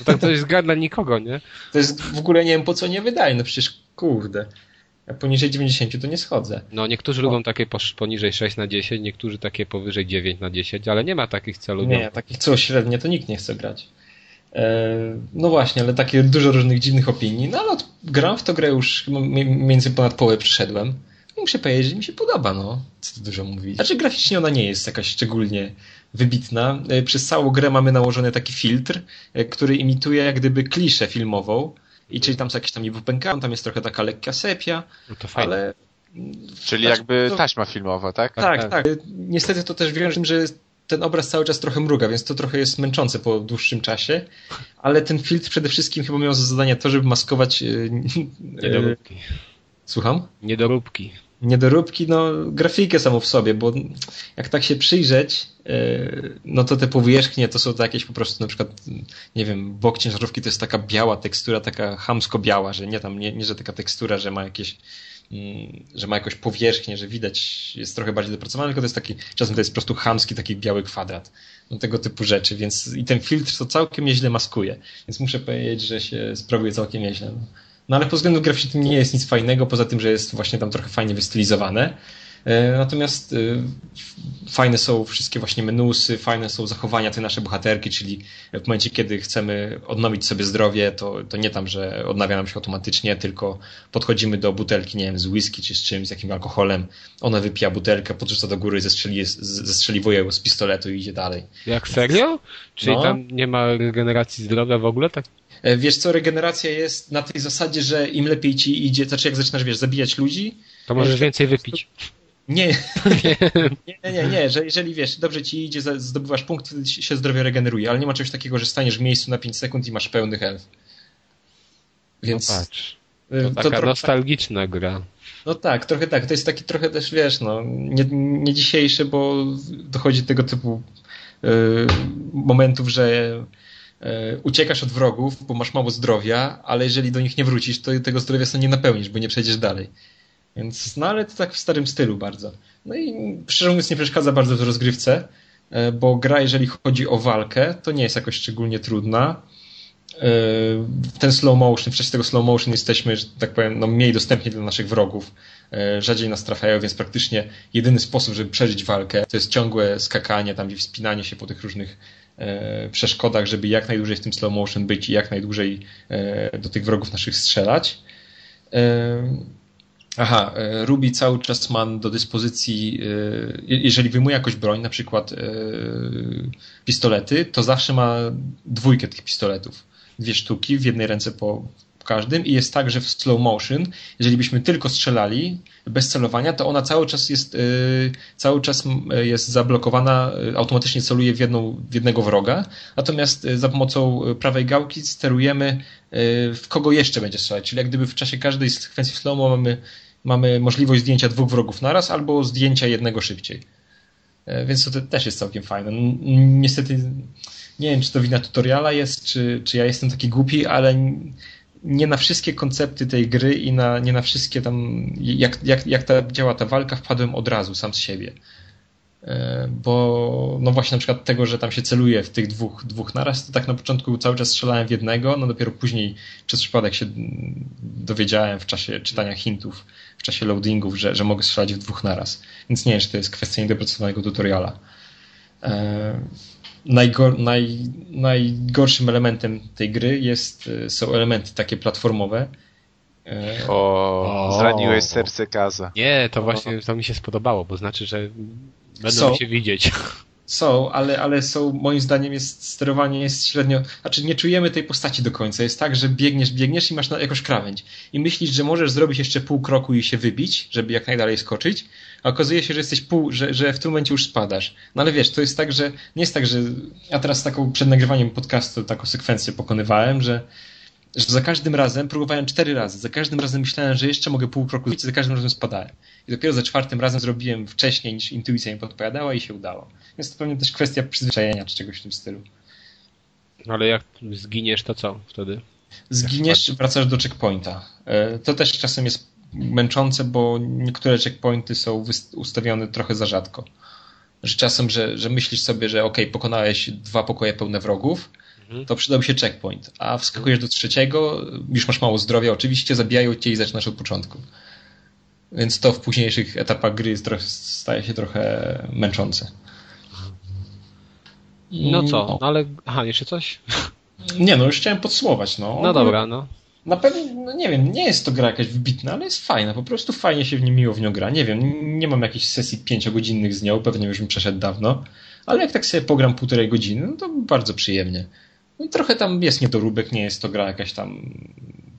No tak to jest gra dla nikogo, nie? To jest w ogóle nie wiem po co nie wydaje, no przecież kurde. Ja poniżej 90 to nie schodzę. No niektórzy lubią takie poniżej 6 na 10, niektórzy takie powyżej 9 na 10, ale nie ma takich celów. Nie, takich co średnie to nikt nie chce grać. E, no właśnie, ale takie dużo różnych dziwnych opinii. No ale gram w to grę już więcej ponad połowę przyszedłem muszę powiedzieć, że mi się podoba, no. Co tu dużo mówić. Znaczy graficznie ona nie jest jakaś szczególnie wybitna. E, przez całą grę mamy nałożony taki filtr, e, który imituje jak gdyby kliszę filmową. I czyli tam są jakieś tam niby pękają, tam jest trochę taka lekka sepia, no to fajne. ale... Czyli znaczy, jakby to... taśma filmowa, tak? Tak, tak, tak. Niestety to też wiem, że ten obraz cały czas trochę mruga, więc to trochę jest męczące po dłuższym czasie, ale ten filtr przede wszystkim chyba miał za zadanie to, żeby maskować... Yy, Słucham? Niedoróbki. Niedoróbki, no grafikę samą w sobie, bo jak tak się przyjrzeć, e, no to te powierzchnie to są to jakieś po prostu na przykład, nie wiem, bok ciężarówki to jest taka biała tekstura, taka hamsko biała, że nie tam, nie, nie że taka tekstura, że ma jakieś mm, że ma jakąś powierzchnię, że widać, jest trochę bardziej dopracowane, tylko to jest taki, czasem to jest po prostu chamski, taki biały kwadrat. No tego typu rzeczy, więc i ten filtr to całkiem nieźle maskuje. Więc muszę powiedzieć, że się sprawuje całkiem nieźle. No. No ale pod względem graficznym nie jest nic fajnego, poza tym, że jest właśnie tam trochę fajnie wystylizowane. E, natomiast e, fajne są wszystkie właśnie menusy, fajne są zachowania tej naszej bohaterki, czyli w momencie, kiedy chcemy odnowić sobie zdrowie, to, to nie tam, że odnawia nam się automatycznie, tylko podchodzimy do butelki, nie wiem, z whisky czy z czymś, z jakimś alkoholem, ona wypija butelkę, podrzuca do góry, zestrzeli, zestrzeliwuje z pistoletu i idzie dalej. Jak serio? Czyli no. tam nie ma regeneracji zdrowia w ogóle? Tak wiesz co, regeneracja jest na tej zasadzie, że im lepiej ci idzie, znaczy jak zaczynasz, wiesz, zabijać ludzi... To możesz więcej wypić. Nie, [laughs] nie, nie, nie, nie, że jeżeli wiesz, dobrze ci idzie, zdobywasz punkt, wtedy się zdrowie regeneruje, ale nie ma czegoś takiego, że staniesz w miejscu na 5 sekund i masz pełny health. Więc... No patrz. E, to, to taka nostalgiczna gra. No tak, trochę tak. To jest taki trochę też, wiesz, no, nie, nie dzisiejszy, bo dochodzi do tego typu y, momentów, że E, uciekasz od wrogów, bo masz mało zdrowia, ale jeżeli do nich nie wrócisz, to tego zdrowia sobie nie napełnisz, bo nie przejdziesz dalej. Więc, no ale to tak w starym stylu bardzo. No i szczerze mówiąc nie przeszkadza bardzo w rozgrywce, e, bo gra, jeżeli chodzi o walkę, to nie jest jakoś szczególnie trudna. E, ten slow motion, w czasie tego slow motion jesteśmy, że tak powiem, no, mniej dostępni dla naszych wrogów. Rzadziej nas trafiają, więc praktycznie jedyny sposób, żeby przeżyć walkę, to jest ciągłe skakanie, tam gdzie wspinanie się po tych różnych E, przeszkodach, żeby jak najdłużej w tym slow motion być i jak najdłużej e, do tych wrogów naszych strzelać. E, aha, Ruby cały czas ma do dyspozycji, jeżeli wyjmuje jakąś broń, na przykład pistolety, to zawsze ma dwójkę tych pistoletów. Dwie sztuki w jednej ręce po, każdym i jest tak, że w slow motion, jeżeli byśmy tylko strzelali bez celowania, to ona cały czas jest, yy, cały czas jest zablokowana, y, automatycznie celuje w, jedną, w jednego wroga, natomiast y, za pomocą prawej gałki sterujemy w kogo jeszcze będzie strzelać, czyli jak gdyby w czasie każdej sekwencji slow mamy, mamy możliwość zdjęcia dwóch wrogów naraz albo zdjęcia jednego szybciej. Więc to też jest całkiem fajne. Niestety nie wiem, czy to wina tutoriala jest, czy, czy ja jestem taki głupi, ale nie na wszystkie koncepty tej gry i na, nie na wszystkie tam, jak, jak, jak ta, działa ta walka, wpadłem od razu sam z siebie. E, bo no właśnie na przykład tego, że tam się celuje w tych dwóch, dwóch naraz, to tak na początku cały czas strzelałem w jednego, no dopiero później przez przypadek się dowiedziałem w czasie czytania hintów, w czasie loadingów, że, że mogę strzelać w dwóch naraz. Więc nie wiem, czy to jest kwestia niedopracowanego tutoriala. Najgor, naj, najgorszym elementem tej gry jest, e, są elementy takie platformowe. E, o, o zraniłeś serce Kaza. Nie, to właśnie to mi się spodobało, bo znaczy, że będą są, się widzieć. [laughs] Są, ale, ale są, moim zdaniem jest sterowanie jest średnio, znaczy nie czujemy tej postaci do końca. Jest tak, że biegniesz, biegniesz i masz na, jakąś krawędź. I myślisz, że możesz zrobić jeszcze pół kroku i się wybić, żeby jak najdalej skoczyć, a okazuje się, że jesteś pół, że, że w tym momencie już spadasz. No ale wiesz, to jest tak, że nie jest tak, że ja teraz taką przed nagrywaniem podcastu taką sekwencję pokonywałem, że, że za każdym razem próbowałem cztery razy. Za każdym razem myślałem, że jeszcze mogę pół kroku zrobić, za każdym razem spadałem. I dopiero za czwartym razem zrobiłem wcześniej niż intuicja mi podpowiadała i się udało. Więc to pewnie też kwestia przyzwyczajenia czy czegoś w tym stylu. Ale jak zginiesz, to co wtedy? Zginiesz, wracasz do checkpointa. E, to też czasem jest męczące, bo niektóre checkpointy są ustawione trochę za rzadko. Że czasem, że, że myślisz sobie, że ok, pokonałeś dwa pokoje pełne wrogów, mhm. to przydałby się checkpoint, a wskakujesz do trzeciego, już masz mało zdrowia, oczywiście zabijają cię i zaczynasz od początku. Więc to w późniejszych etapach gry staje się trochę męczące. No co, no ale... Aha, jeszcze coś? Nie, no już chciałem podsumować. No, no dobra, no. Na pewno, no nie wiem, nie jest to gra jakaś wybitna, ale jest fajna, po prostu fajnie się w nie miło w nią gra. Nie wiem, nie mam jakichś sesji pięciogodzinnych z nią, pewnie już bym przeszedł dawno, ale jak tak sobie pogram półtorej godziny, no to bardzo przyjemnie. No trochę tam jest niedoróbek, nie jest to gra jakaś tam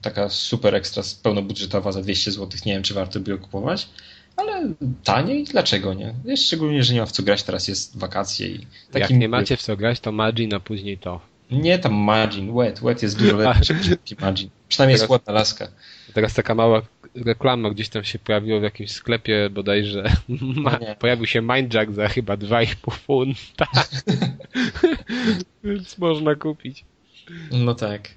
taka super ekstra pełnobudżetowa za 200 zł, nie wiem czy warto by ją kupować, ale taniej, dlaczego nie? Jest szczególnie, że nie ma w co grać, teraz jest wakacje i... Jak nie macie w co grać, to Magin, a później to. Nie tam Magin, Wet, Wet jest dużo lepszy niż Magin. Przynajmniej teraz, jest ładna laska. Teraz taka mała reklama gdzieś tam się pojawiła w jakimś sklepie bodajże. [laughs] Ma, pojawił się Mindjack za chyba 2,5 funta. [laughs] Więc można kupić. No tak.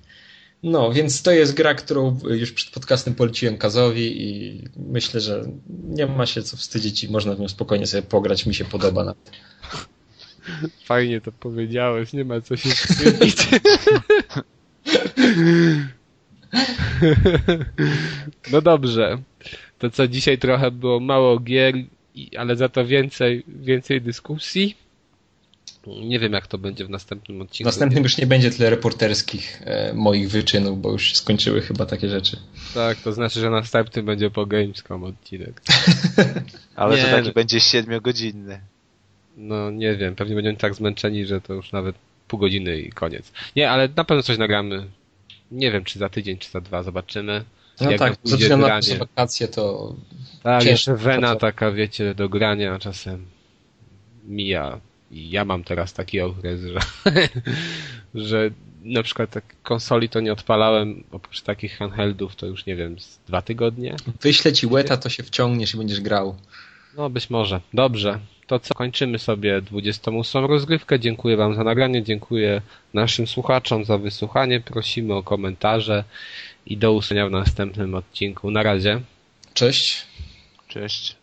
No, więc to jest gra, którą już przed podcastem poleciłem Kazowi i myślę, że nie ma się co wstydzić i można w nią spokojnie sobie pograć. Mi się podoba. Nawet. Fajnie to powiedziałeś, nie ma co się [laughs] wstydzić. No dobrze. To co dzisiaj trochę było mało gier ale za to więcej, więcej dyskusji. Nie wiem, jak to będzie w następnym odcinku. W następnym już nie będzie tyle reporterskich e, moich wyczynów, bo już skończyły chyba takie rzeczy. Tak, to znaczy, że następny będzie po Gamescom odcinek. [laughs] Ale Nie, to taki będzie siedmiogodzinny. No nie wiem, pewnie będziemy tak zmęczeni, że to już nawet pół godziny i koniec. Nie, ale na pewno coś nagramy. Nie wiem, czy za tydzień, czy za dwa, zobaczymy. No Jak tak, nam ze pójdzie względu na to, wakacje to Tak, jeszcze wena pracować. taka, wiecie, do grania czasem mija. I ja mam teraz taki okres, że, [laughs] że na przykład tak konsoli to nie odpalałem, oprócz takich handheldów to już nie wiem, z dwa tygodnie. wyślę ci łeta, to się wciągniesz i będziesz grał. No być może. Dobrze. To co, kończymy sobie 28 rozgrywkę. Dziękuję Wam za nagranie, dziękuję naszym słuchaczom za wysłuchanie. Prosimy o komentarze i do usłyszenia w następnym odcinku. Na razie. Cześć. Cześć.